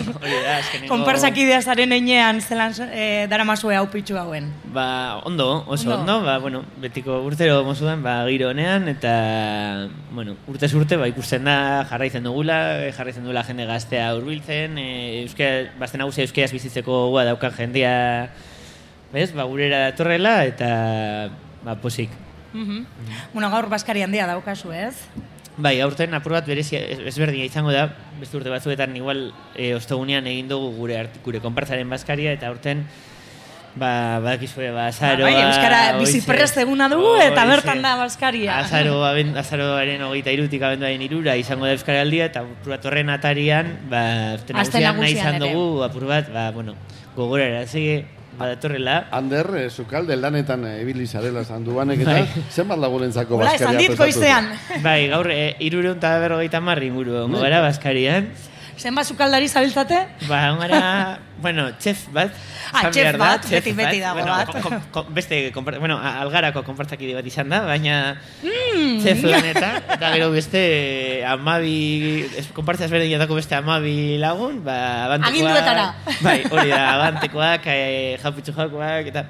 Konpartsakidea zaren einean zelan eh, daramazue hau pitxu hauen. Ba, ondo, oso Ondo. ondo, ba, bueno, betiko urtero mozudan, ba, giro honean, eta, bueno, urtez urte, ba, ikusten da, jarraitzen dugula, eh, jarraitzen dugula jende gaztea hurbiltzen, e, euskera, bazten nagusia euskeraz bizitzeko gua daukan jendea, bez, ba, gurera datorrela, eta, ba, posik. Mhm. Bueno, gaur Baskari handia daukazu, ez? Bai, aurten apur bat berezia ez- ezberdina izango da, beste urte batzuetan igual e, ostegunean egin dugu gure art, gure konpartzaren bazkaria eta aurten ba badakizue ba azaroa. bai, Euskara bizi hoize. prest eguna dugu eta Hoize. bertan da Baskaria. Azaro, aben, azaroaren hogeita irutik abenduaren irura izango da Euskaraldia eta apur bat horren atarian, ba, nahi izan dugu, apur bat, ba, bueno, gogorara, zege, badatorrela. Ander, e, sukalde lanetan e, ibili zarela esan duanek eta Bai. zenbat lagunentzako baskaria goizean. Bai, gaur, e, irureun eta berrogeita marri inguru, ongo gara Baskarian. Zenbat sukaldari zabiltzate? Ba, gara, bueno, chef bat. Ah, chef behar da, bat, beti- beti dago bueno, bat. ko- ko- ko- beste, konpar- bueno, algarako konpartzakide bat izan da, baina Mm. chef lanetan, eta gero beste amabi, ez, konpartzaz berdinetako beste amabi lagun, ba, abantekoak. Aginduetara. Bai, hori da, abantekoak, e, jaupitzu jakoak, eta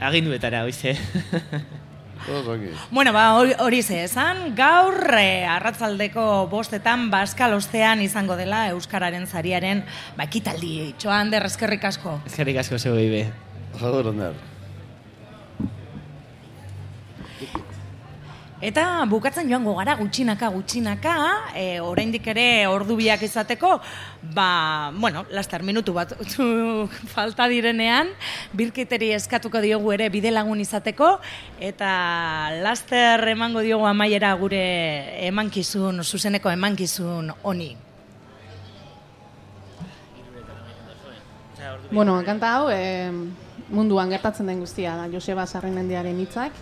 aginduetara, oize. Bueno, ba, hori- ze esan, gaur eh, arratzaldeko bostetan Baskal ostean izango dela Euskararen zariaren ba, ekitaldi. Txoan der, eskerrik asko. Eskerrik asko zeu be. Joder, Eta bukatzen joango gara gutxinaka gutxinaka, e, oraindik ere ordu biak izateko, ba, bueno, laster minutu bat falta direnean, birkiteri eskatuko diogu ere bide lagun izateko, eta laster emango diogu amaiera gure emankizun, zuzeneko emankizun honi. Bueno, kanta hau, eh, munduan gertatzen den guztia da, Joseba Sarrenendiaren hitzak,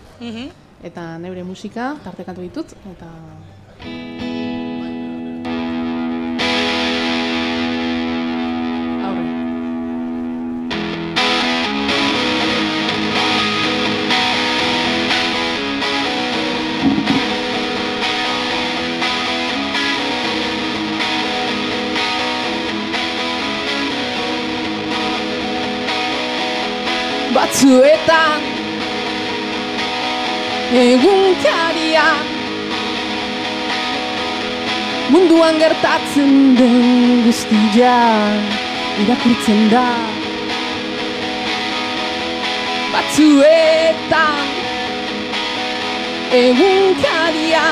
eta neure musika tartekatu ditut, eta... Batzuetan egunkaria munduan gertatzen den guztia irakurtzen da batzuetan egunkaria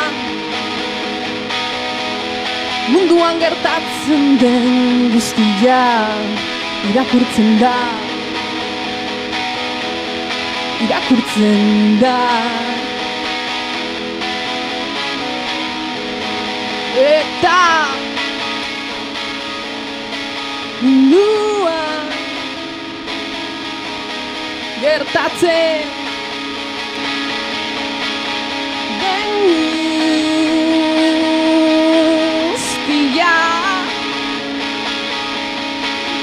munduan gertatzen den guztia irakurtzen da irakurtzen da eta mundua gertatzen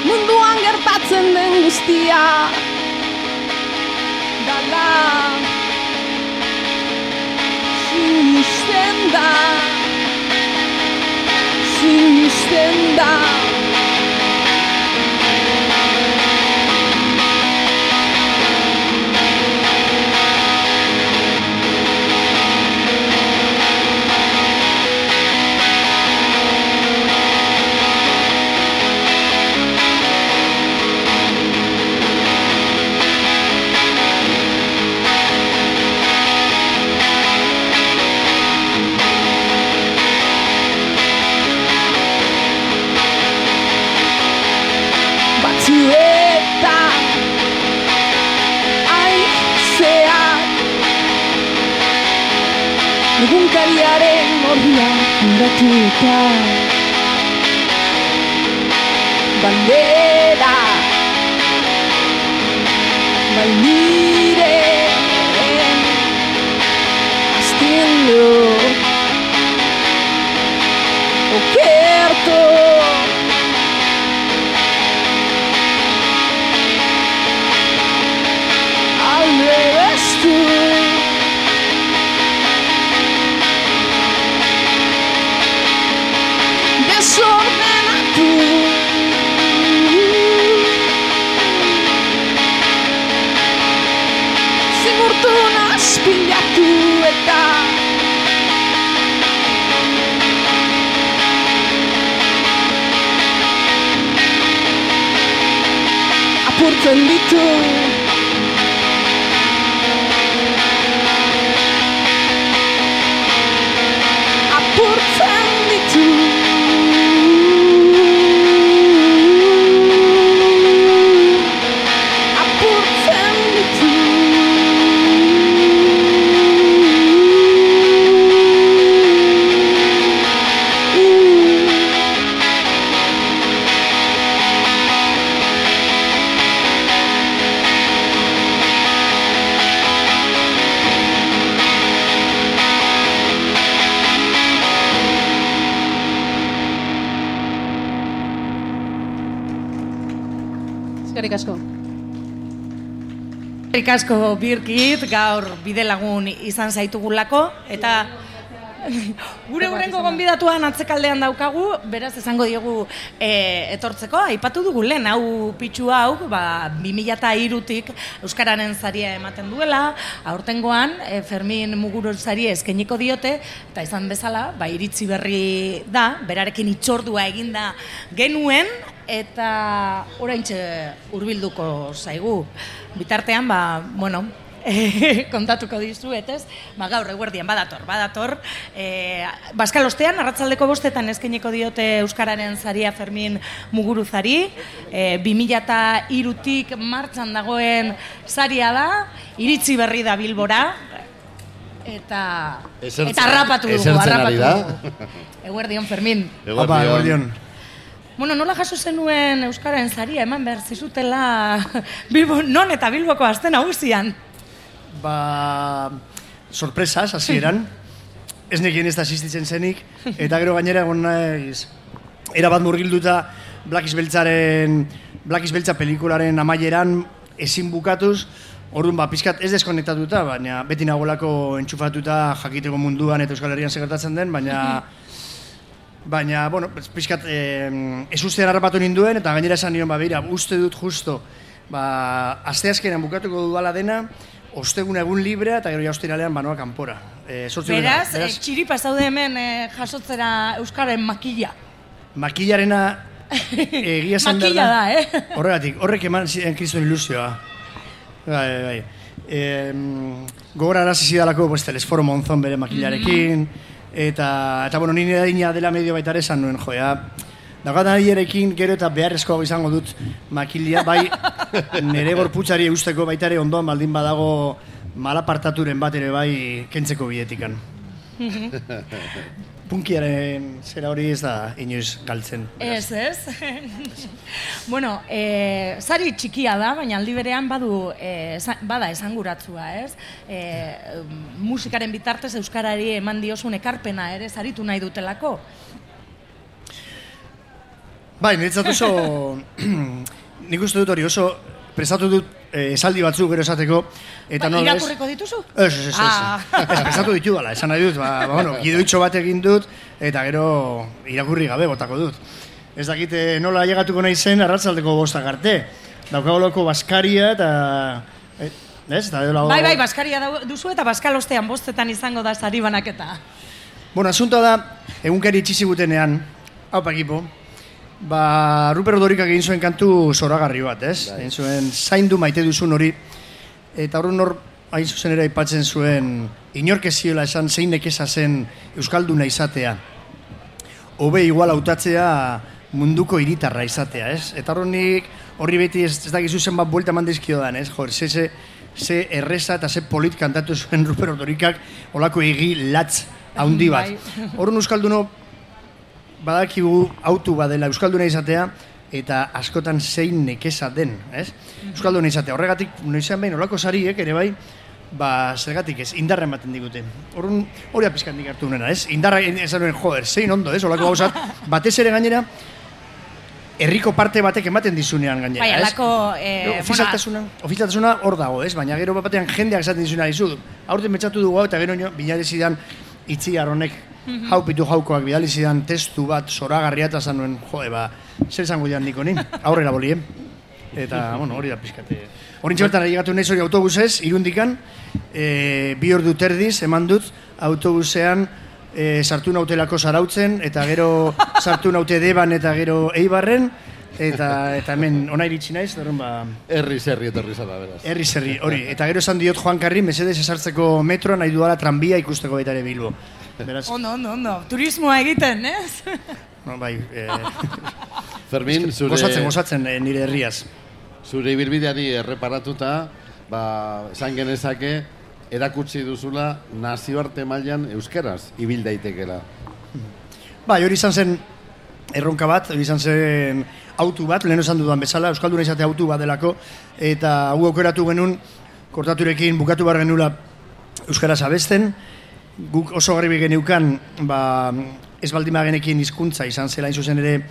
munduan gertatzen den guztia dala Sinisten da Sinisten da batzuetan đã thì ta bandera my leader I still know Send it to asko birkit, gaur bide lagun izan zaitugulako, eta Gure urrengo gonbidatuan atzekaldean daukagu, beraz esango diegu e, etortzeko, aipatu dugu lehen, hau pitxu hau, ba, 2002-tik Euskararen zaria ematen duela, aurtengoan e, Fermin Muguru zaria eskainiko diote, eta izan bezala, ba, iritzi berri da, berarekin itxordua eginda genuen, eta oraintxe hurbilduko zaigu. Bitartean, ba, bueno, kontatuko dizuet, ez? Ba, gaur eguerdian badator, badator. Eh, Baskalostean, arratzaldeko bostetan eskeniko diote Euskararen zaria Fermin Muguruzari. Eh, 2002tik martxan dagoen zaria da, iritzi berri da Bilbora, eta Esertzen- eta harrapatu dugu, harrapatu da. dugu. Eguerdion, Fermin. Apa, eguerdion. Bueno, nola jaso zenuen Euskararen zaria, eman behar zizutela Bilbo, non eta Bilboko azten nagusian. Ba, sorpresas, hasieran. ez nekien ez da asistitzen zenik, eta gero gainera egon naiz, erabat murgilduta Blackis Beltzaren, Blackis Beltza pelikularen amaieran ezin bukatuz, Orduan, ba, pizkat ez deskonektatuta, baina beti nagolako entxufatuta jakiteko munduan eta Euskal Herrian segertatzen den, baina Baina, bueno, pixkat, eh, ez ustean harrapatu ninduen, eta gainera esan nion, ba, beira, uste dut justo, ba, asteazkenan bukatuko dudala dena, ostegun egun librea, eta gero ja ostiralean banoa kanpora. Eh, Beraz, dena, eh, txiripa zaude hemen eh, jasotzera Euskaren makilla. Makillarena egia esan behar Makilla da, eh? Horregatik, horrek eman ziren kriston ilusioa. Bai, bai, bai. E, gogora arazi zidalako, pues, telesforo monzon bere makillarekin, eta, eta bueno, nire daina dela medio baita ere esan nuen, joea, Daukat nahierekin gero eta beharrezkoago izango dut makilia, bai nire gorputzari eusteko baita ere ondoan baldin badago malapartaturen bat ere bai kentzeko bietikan. Punkiaren zera hori ez da inoiz galtzen. Ez, ez? bueno, e, zari txikia da, baina aldi berean badu, e, bada esanguratzua, ez? E, musikaren bitartez Euskarari eman diosun ekarpena ere zaritu nahi dutelako. Bai, niretzat oso, nik uste dut hori oso prestatu dut eh, esaldi batzuk gero esateko, eta Ba, nola ez... irakurriko dituzu? Ez, ez, ez, ez. Ah. Ez, prestatu ditu dala, esan nahi dut, ba, ba, bueno, gidoitxo bat egin dut, eta gero irakurri gabe botako dut. Ez dakite nola llegatuko nahi zen arratzaldeko bostak arte. Daukagoloko baskaria eta... eh, Ez, eta edo Bai, bai, Baskaria duzu eta Baskalostean bostetan izango da sari banaketa. Bueno, asuntoa da, egunkari itxi zigutenean, hau pakipo, ba, Ruper Odorikak egin zuen kantu zoragarri bat, ez? Egin zuen zaindu maite duzun hori, eta horren hor, hain zuzen ere aipatzen zuen, inork ziola esan zein nekeza zen Euskalduna izatea. Hobe igual hautatzea munduko hiritarra izatea, ez? Eta horrenik horri beti ez, ez dakizu zenbat buelta eman dizkio dan, ez? Jor, ze, ze, ze erreza eta ze polit kantatu zuen Ruper Odorikak olako egi latz haundi bat. Bai. Horren Euskaldunok badakigu autu badela Euskalduna izatea, eta askotan zein nekeza den, ez? Euskalduna izatea, horregatik, noizean behin, olako sariek ere bai, ba, zergatik ez, indarra ematen digute. Horren, hori apizkandik hartu nena, ez? Indarra esan nuen, joder, zein ondo, ez? Olako gauzat, batez ere gainera, herriko parte batek ematen dizunean gainera, Bai, ez? alako... Eh, Ofizialtasuna, ofizialtasuna hor dago, ez? Baina gero bat batean jendeak esaten dizuna dizu. Aurten betxatu dugu eta gero nio, binari zidan itziar honek Mhm. haupitu jaukoak bidali zidan testu bat zoragarria eta zan nuen, joe, ba, zer zango dian niko nin, aurrera bolien. Eta, bueno, hori da pizkate. Horin txertan llegatu nahi hori autobusez, irundikan, e, bi ordu terdiz, eman dut, autobusean e, sartu nautelako zarautzen, eta gero sartu naute deban eta gero eibarren, eta, eta hemen ona iritsi naiz, dorren ba... Herri zerri etorri zara, beraz. Herri zerri, hori. Eta gero esan diot Juan Karri, mesedez esartzeko metroa nahi duala tranbia ikusteko baita ere Bilbo. Beraz, Ondo, ondo, ondo. Turismoa egiten, ez? no, bai, eh, Fermin, zure... gozatzen, gozatzen eh, nire herriaz. Zure ibilbideari erreparatuta, ba, esan genezake, erakutsi duzula nazioarte mailan euskeraz ibil daitekela. Bai, hori izan zen erronka bat, hori izan zen autu bat, lehen esan dudan bezala, Euskalduna izate autu bat delako, eta hau aukeratu genuen, kortaturekin bukatu behar genula Euskaraz abesten, guk oso garbi geneukan, ba, ez baldin genekin hizkuntza izan zela hain zuzen ere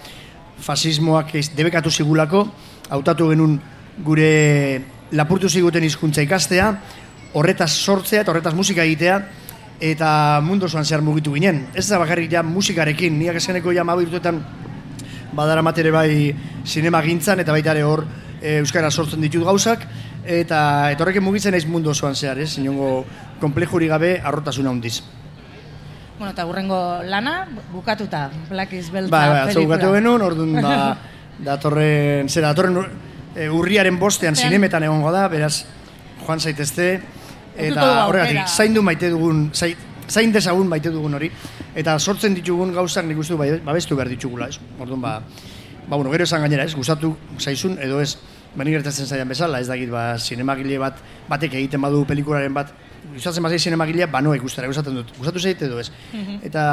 fasismoak ez debekatu zigulako, hautatu genuen gure lapurtu ziguten hizkuntza ikastea, horretaz sortzea eta horretaz musika egitea, eta mundu osoan zehar mugitu ginen. Ez da bakarrik ja musikarekin, niak eskeneko ja mabi urteetan badara matere bai sinema gintzan, eta baita ere hor e, Euskara sortzen ditut gauzak, eta horrekin mugitzen naiz mundu osoan zehar, ez? Inongo komplejuri gabe arrotasuna handiz. Bueno, eta hurrengo lana, bukatuta, Black is Belta Bai, bai, atzo pelikula. bukatu genuen, orduan ba, datorren, zera, datorren e, urriaren bostean Zean. zinemetan egongo da, beraz, joan zaitezte, eta horregatik, zaindu maite dugun, zai, zain dezagun maite dugun hori, eta sortzen ditugun gauzak nik uste babestu behar ditugula, ez? Orduan, ba, ba, bueno, gero esan gainera, ez? Gustatu zaizun, edo ez, bani gertatzen zaidan bezala, ez dakit, ba, zinemagile bat, batek egiten badu pelikularen bat, gustatzen bazai zinemagilea, bano ikustera, gustatzen dut. Gustatu zait edo ez. Eta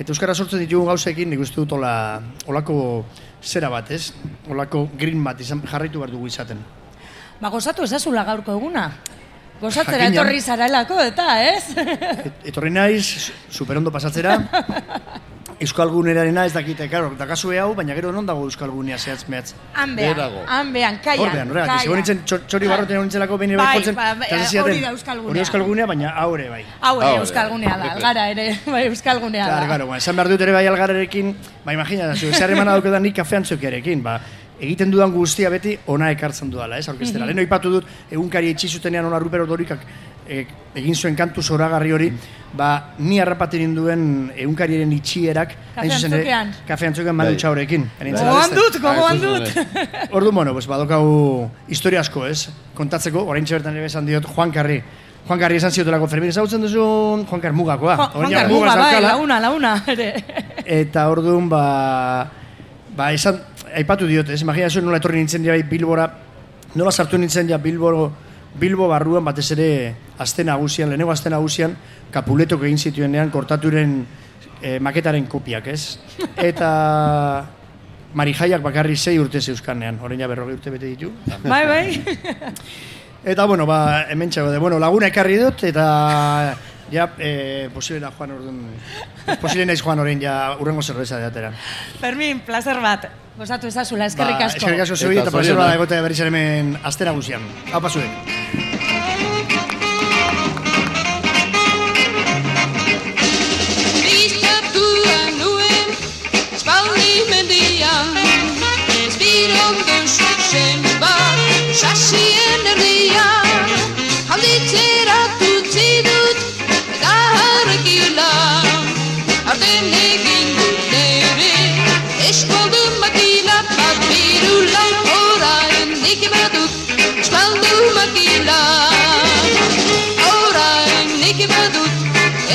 eta euskara sortzen ditugun gauzekin nik uste dut ola, olako zera bat, ez? Olako green bat izan jarraitu behar dugu izaten. Ba, gozatu ezazula gaurko eguna. Gozatzera Jakina. etorri zarelako, eta, ez? Etorri naiz, superondo pasatzera, Euskalgunerarena ez dakite, claro, dakazue hau, baina gero non dago Euskalgunea zehatz mehatz. Hanbean, Beherago. hanbean, kaian, Horrean, horregatik, segon nintzen txor- txori barroten egon nintzelako behin Bai, bai, ba, ba, eta hori da Euskalgunea. Hori Euskalgunea, baina haure bai. Haure. euskalgunea da, algara ere, bai euskalgunea da. claro, bueno, esan behar dut ere bai algarrerekin, ba imagina, zu, zer emana dauketan nik kafean txokiarekin, ba, egiten dudan guztia beti ona ekartzen dudala, ez, orkestera. Mhm. Lehen oipatu dut, egunkari etxi zutenean ona Rupero Dorikak e, egin zuen kantu zoragarri hori, ba, ni harrapaten ninduen egunkariaren itxierak, hain zuzen ere, Kafeantzokian. kafeantzokian Manu Bai. Txaurekin. Gogoan dut, gogoan dut. Ordu, bueno, pues badokau historia asko, ez? Kontatzeko, orain bertan ere esan diot, Juan Carri. Juan Carri esan ziotelako, Fermin, ezagutzen duzu Juan Carri mugakoa. Juan Juan mugaz Carmuga, bai, launa, launa, ere. Eta orduan, ba, ba, esan, aipatu diot, ez, imagina zuen nola etorri nintzen bai Bilbora, nola sartu nintzen ja Bilbo, Bilbo barruan batez ere aste nagusian, lehenengo aste nagusian, kapuletok egin zituenean kortaturen eh, maketaren kopiak, ez? Eta Marijaiak bakarri sei urte zeuzkanean, orain ja berrogei urte bete ditu. Bai, bai. Eta, bueno, ba, hemen txago de, bueno, laguna ekarri dut, eta ja, eh, posible da joan orduan, posible naiz joan orain ja urrengo zerbeza de atera. Fermin, placer bat. Gozatu ezazula, eskerrik Ba, asko. eskerrik asko zuei, eta placer bada egotea berriz ere hemen astera guzian. Hau pasuek. Listatua nuen, espaldi mendian, Espirondo zuzen bat, sasien erdian,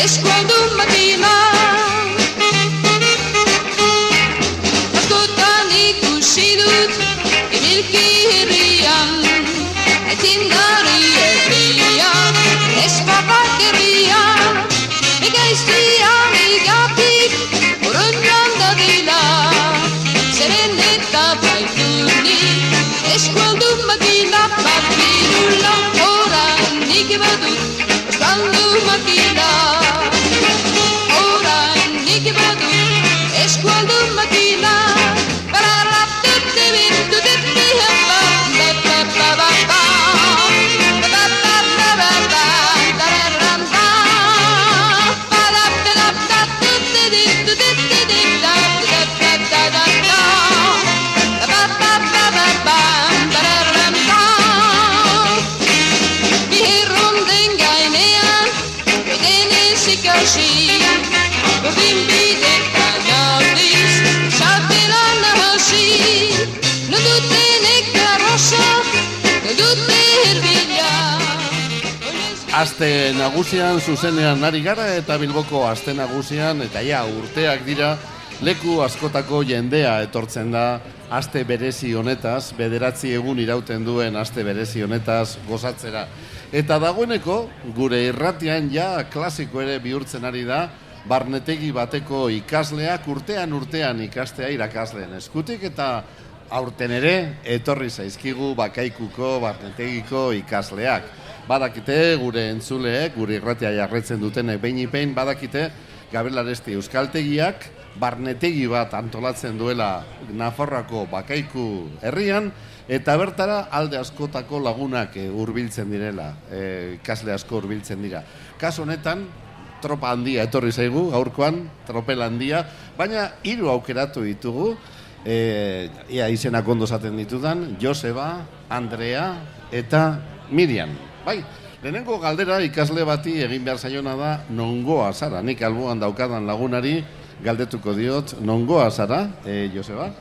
escondo denez ikasi, berdin bidekan aldiz, sartelan hasi, non dutenek arroza, non dute. Aste nagusian zuzenean ari gara eta Bilboko aste nagusian eta ja urteak dira leku askotako jendea etortzen da aste berezi honetaz, bederatzi egun irauten duen aste berezi honetaz gozatzera. Eta dagoeneko gure irratian ja klasiko ere bihurtzen ari da barnetegi bateko ikasleak urtean urtean ikastea irakasleen eskutik eta aurten ere etorri zaizkigu bakaikuko barnetegiko ikasleak. Badakite gure entzuleek, gure irratia jarretzen dutenek behin badakite Gabriel Aresti Euskaltegiak barnetegi bat antolatzen duela Nafarroako bakaiku herrian, eta bertara alde askotako lagunak eh, hurbiltzen direla, ikasle asko hurbiltzen dira. Kaso honetan, tropa handia etorri zaigu, gaurkoan, tropel handia, baina hiru aukeratu ditugu, e, ia izenak ondo zaten ditudan, Joseba, Andrea eta Miriam. Bai, lehenengo galdera ikasle bati egin behar zaiona da nongoa zara. Nik alboan daukadan lagunari galdetuko diot nongoa zara, e, Joseba?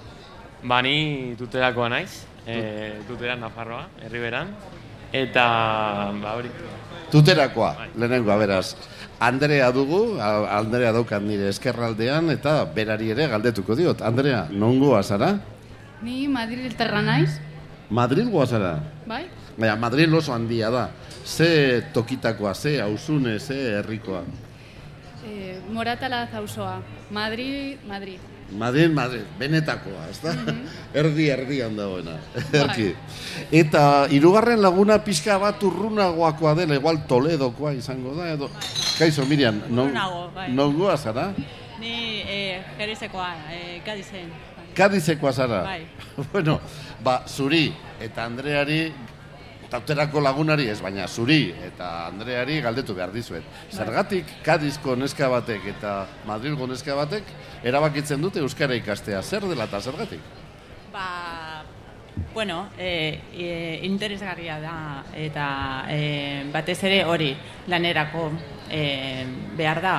Ba, ni tuterakoa naiz, e, tutera Nafarroa, herriberan, eta, ba, hori, Tuterakoa, lehenengoa beraz. Andrea dugu, a- Andrea daukat nire eskerraldean, eta berari ere galdetuko diot. Andrea, nongoa zara? Ni Madrilterra naiz, Madrid goa zara? bai? Baina, Madrid oso handia da. Ze tokitakoa, ze hausune, ze herrikoa. E, Moratala zauzoa. Madrid, Madrid. Madrid, Madrid, benetakoa, ez da? Erdi, erdian dagoena. Erki. Bai. Eta hirugarren laguna pixka bat urrunagoakoa dela, igual Toledokoa izango da, edo... Kaixo, Miriam, non, bai. nongoa zara? Ni eh, Jerizekoa, eh, Gadizen. Kadizekoa zara? Bai. bueno, ba, zuri eta Andreari, tauterako lagunari ez, baina zuri eta Andreari galdetu behar dizuet. Zergatik Kadizko neska batek eta Madrilgo neska batek erabakitzen dute Euskara ikastea. Zer dela eta zergatik? Ba, bueno, eh, eh, interesgarria da eta eh, batez ere hori lanerako eh, behar da.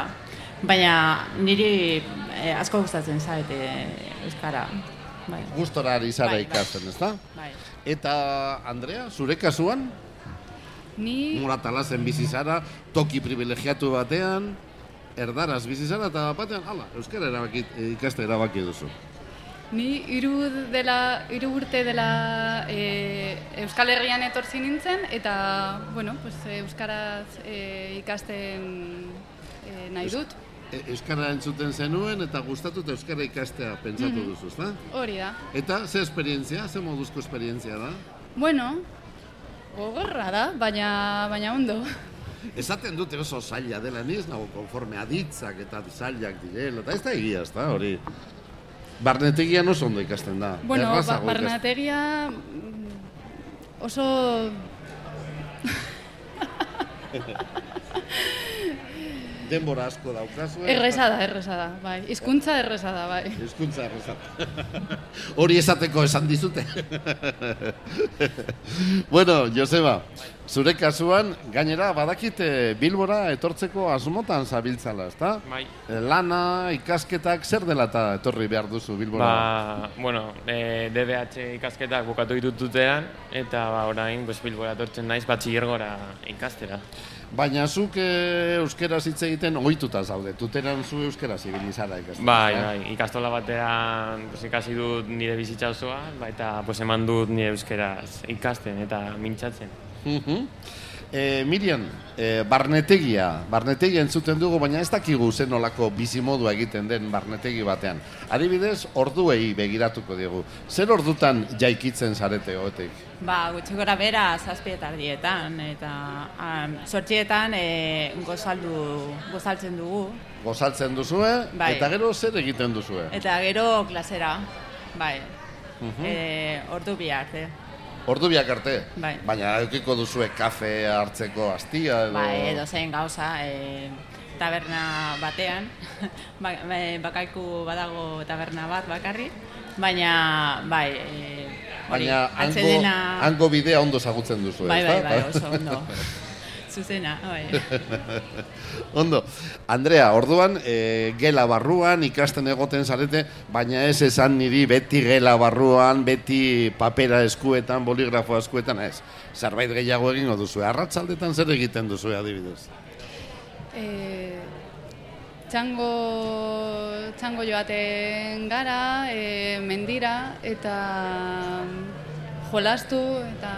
Baina niri eh, asko gustatzen zait eh, Euskara. Bai. Gustora ari zara Bai, bai. ikasten, ezta? Bai. Eta Andrea, zure kasuan? Ni Moratalazen bizi zara, toki privilegiatu batean, erdaraz bizi zara, eta batean, hala, Euskara erabaki, ikaste erabaki duzu. Ni hiru dela hiru urte dela e, Euskal Herrian etortzi nintzen eta bueno, pues euskaraz e, ikasten e, nahi dut. E, Euskara entzuten zenuen eta gustatu eta Euskara ikastea pentsatu Mhm. duzu, ezta? Hori da. Eta ze esperientzia, ze moduzko esperientzia da? Bueno, gogorra da, baina baina ondo. Esaten dute oso zaila dela, ni ez nago konforme aditzak eta zailak direla, eta ez da egia, ez da, hori. Barnetegian oso ondo ikasten da. Bueno, ba, barnategia mm, oso Denbora asko daukazu. erresa da, erresa da, bai. Hizkuntza erresa da, bai. Hizkuntza erresa. Hori esateko esan dizute. bueno, Joseba, zure kasuan, gainera, badakit eh, Bilbora etortzeko asmotan zabiltzala, ezta? Bai. Eh, Lana, ikasketak, zer dela eta etorri behar duzu Bilbora? ba, bueno, e, DBH ikasketak bukatu ditut dutean, eta ba, orain, pues, Bilbora etortzen naiz, batxillergora ikastera. Baina zuk e, euskeraz hitz egiten ohituta zaude, tuteran zu euskeraz ibili zara ikasten. Bai, ezta? bai, ikastola batean pues, ikasi dut nire bizitza osoa, ba, eta pues, eman dut nire euskeraz ikasten eta mintzatzen. Mhm. E, Miriam, e, barnetegia, barnetegia entzuten dugu, baina ez dakigu zen nolako bizimodua egiten den barnetegi batean. Adibidez, orduei begiratuko diegu. Zer ordutan jaikitzen zarete hoetek? Ba, gutxi gora bera zazpi eta erdietan, eta um, sortxietan e, gozaldu, gozaltzen dugu. Gozaltzen duzue, Bai. eta gero zer egiten duzue? Eta gero klasera, bai, Mhm. e, ordu bi arte. Ordu biak arte, Bai. baina eukiko duzue kafe hartzeko astia edo... Bai, edo zein gauza, e, taberna batean, ba, ba, bakaiku badago taberna bat bakarri, baina, bai, e, Baina hango, atsedena... hango bidea ondo zagutzen duzu, Bai, bai, ezta? bai, oso ondo. Zuzena, bai. Ondo. Andrea, orduan, e, gela barruan ikasten egoten zarete, baina ez esan niri beti gela barruan, beti papera eskuetan, boligrafoa eskuetan, ez. Zerbait gehiago egingo duzu. Arratsaldetan zer egiten duzu adibidez? E, txango, txango joaten gara, e, mendira, eta mm, jolastu, eta...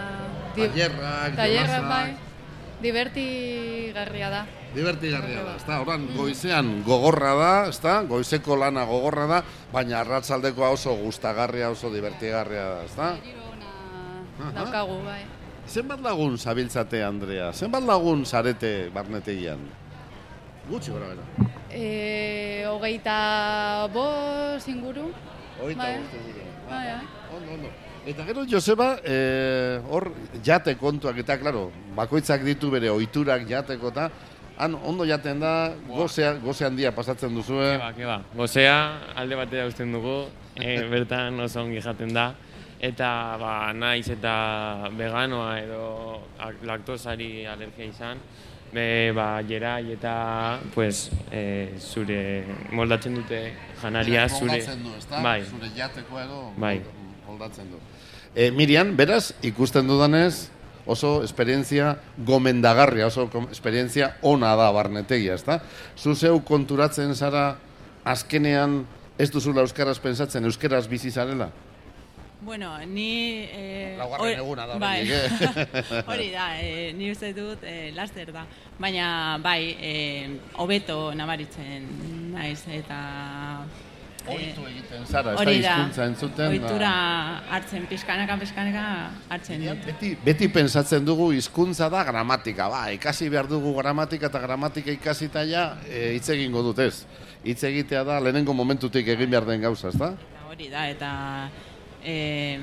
Tailerrak, tailerrak, bai. Divertigarria da. Divertigarria da, ezta? Oran, goizean gogorra da, ezta? Goizeko lana gogorra da, baina arratsaldekoa oso gustagarria, oso divertigarria da, ezta? Aha. Daukagu, bai. Zenbat lagun zabiltzate, Andrea? Zenbat lagun zarete barnetegian? Gutxi gora bera. e, hogeita bost inguru. Hogeita Bai. bost inguru. Bai, bai. Ondo, ondo. Eta gero, Joseba, eh, hor jate kontuak eta, klaro, bakoitzak ditu bere ohiturak jateko eta, han ondo jaten da, gozea, goze handia pasatzen duzue. Keba, keba. Gozea, alde batera usten dugu, e, bertan oso ongi jaten da. Eta, ba, naiz eta veganoa edo ak- laktosari alergia izan, be, ba, jerai eta, pues, e, zure moldatzen dute janaria, zure... Du, ezta? Bai. Zure jateko edo Bai. moldatzen du. E, Miriam, beraz, ikusten dudanez, oso esperientzia gomendagarria, oso esperientzia ona da barnetegia, ezta? Zu zeu konturatzen zara azkenean ez duzula euskaraz pensatzen, euskaraz bizi zarela? Bueno, ni... Eh, Laugarren hori- eguna da, bai. eh? Hori da, eh, ni uste dut eh, laster da. Baina, bai, eh, hobeto nabaritzen naiz eta... eh, Ohitu egiten zara, ez da hori da, entzuten, ba. Ohitura hartzen, pixkanaka, pixkanaka hartzen dut. Beti, beti pensatzen dugu hizkuntza da gramatika, ba, ikasi behar dugu gramatika eta gramatika ikasita ja e, hitz egingo dut ez. Hitz egitea da lehenengo momentutik egin behar den gauza, ezta? Eta Hori da, eta eh,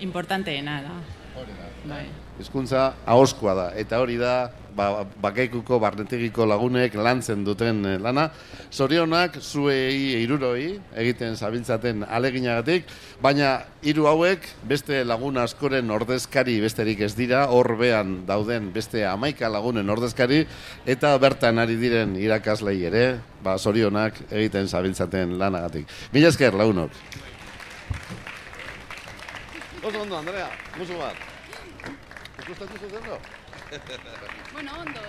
importanteena da. Hori da. Bai. Hizkuntza ahoskoa da eta hori da ba, bakaikuko barnetegiko lagunek lantzen duten eh, lana. Zorionak zuei hiruroi egiten zabiltzaten aleginagatik, baina hiru hauek beste lagun askoren ordezkari besterik ez dira, horbean dauden beste amaika lagunen ordezkari, eta bertan ari diren irakaslei ere, ba, zorionak egiten zabiltzaten lanagatik. Mila esker lagunok. Oso ondo, Andrea, musu bat. Ikustatu zuten Bueno, ondo.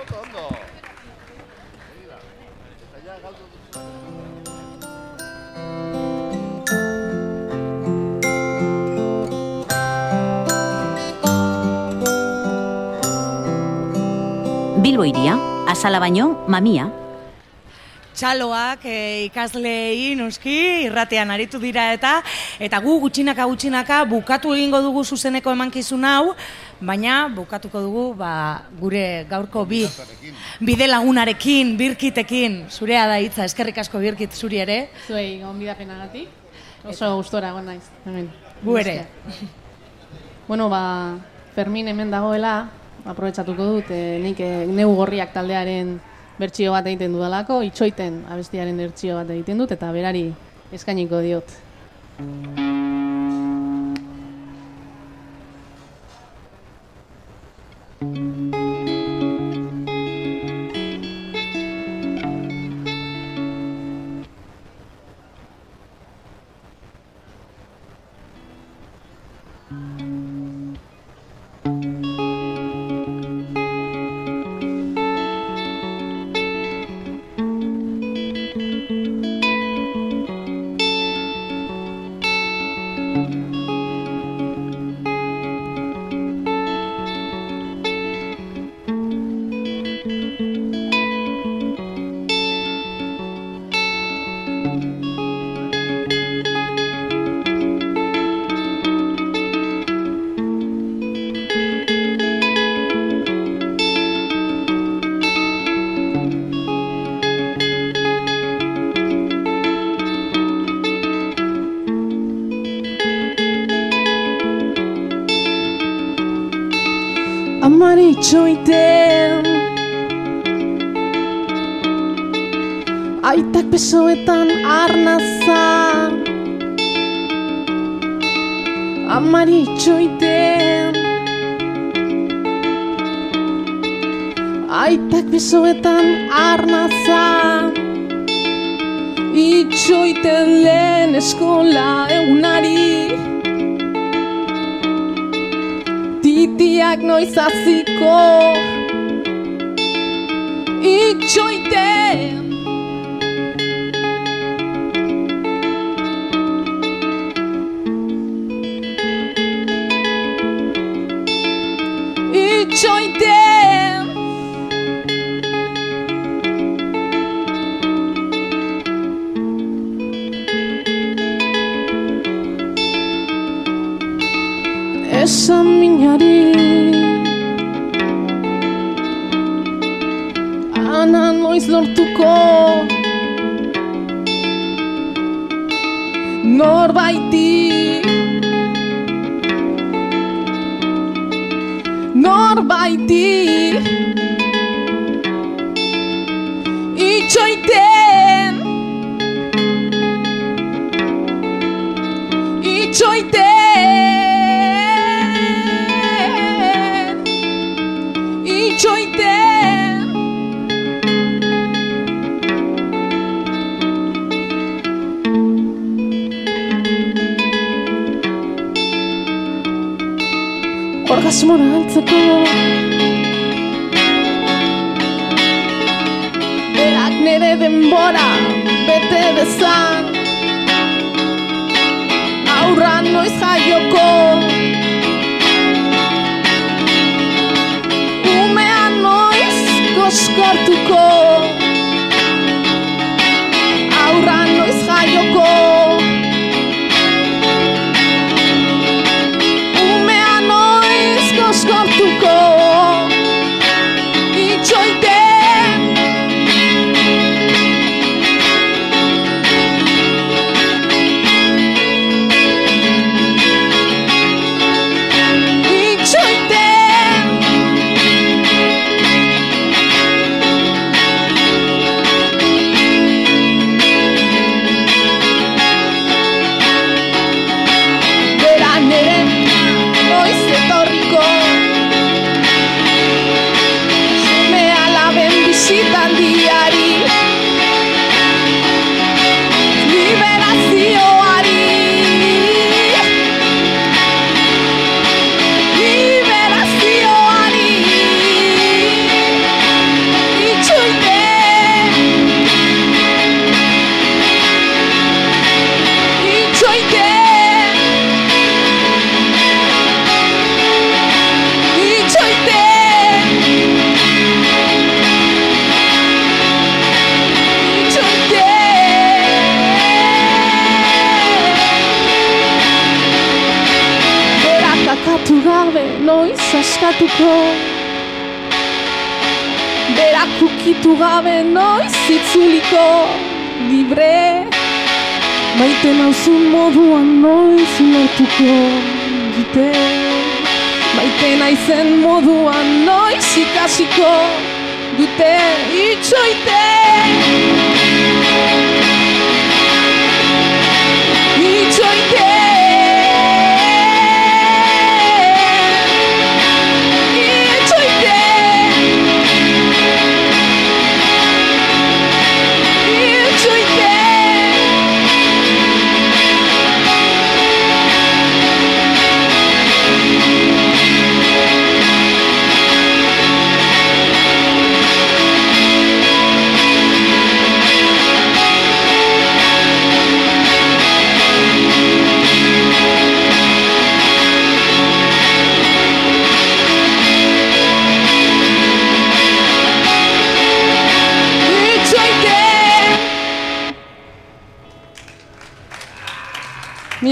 Ondo, ondo. Begira, eta ja galdu dut. Bilbo iria, azala baino, mamia. Txaloak e, ikasleei noski irratean aritu dira eta eta gu gutxinaka gutxinaka bukatu egingo dugu zuzeneko emankizun hau, baina bukatuko dugu ba, gure gaurko bi bide lagunarekin, birkitekin, zurea da hitza, eskerrik asko birkit zuri ere. Zuei gonbidapenagatik. Oso gustora egon naiz. Hemen. Gu ere. Bueno, ba, Fermin hemen dagoela, aprobetsatuko dut, e, nik e, neu gorriak taldearen bertsio bat egiten dudalako, itxoiten abestiaren bertsio bat egiten dut, eta berari eskainiko diot. Itxoiten Aitak besoetan arnaza Amari itxoiten Aitak besoetan arnaza Itxoiten lehen eskola egunari Titiak noiz aziko Itxoiten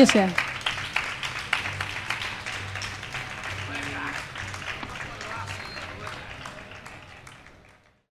Mi esker.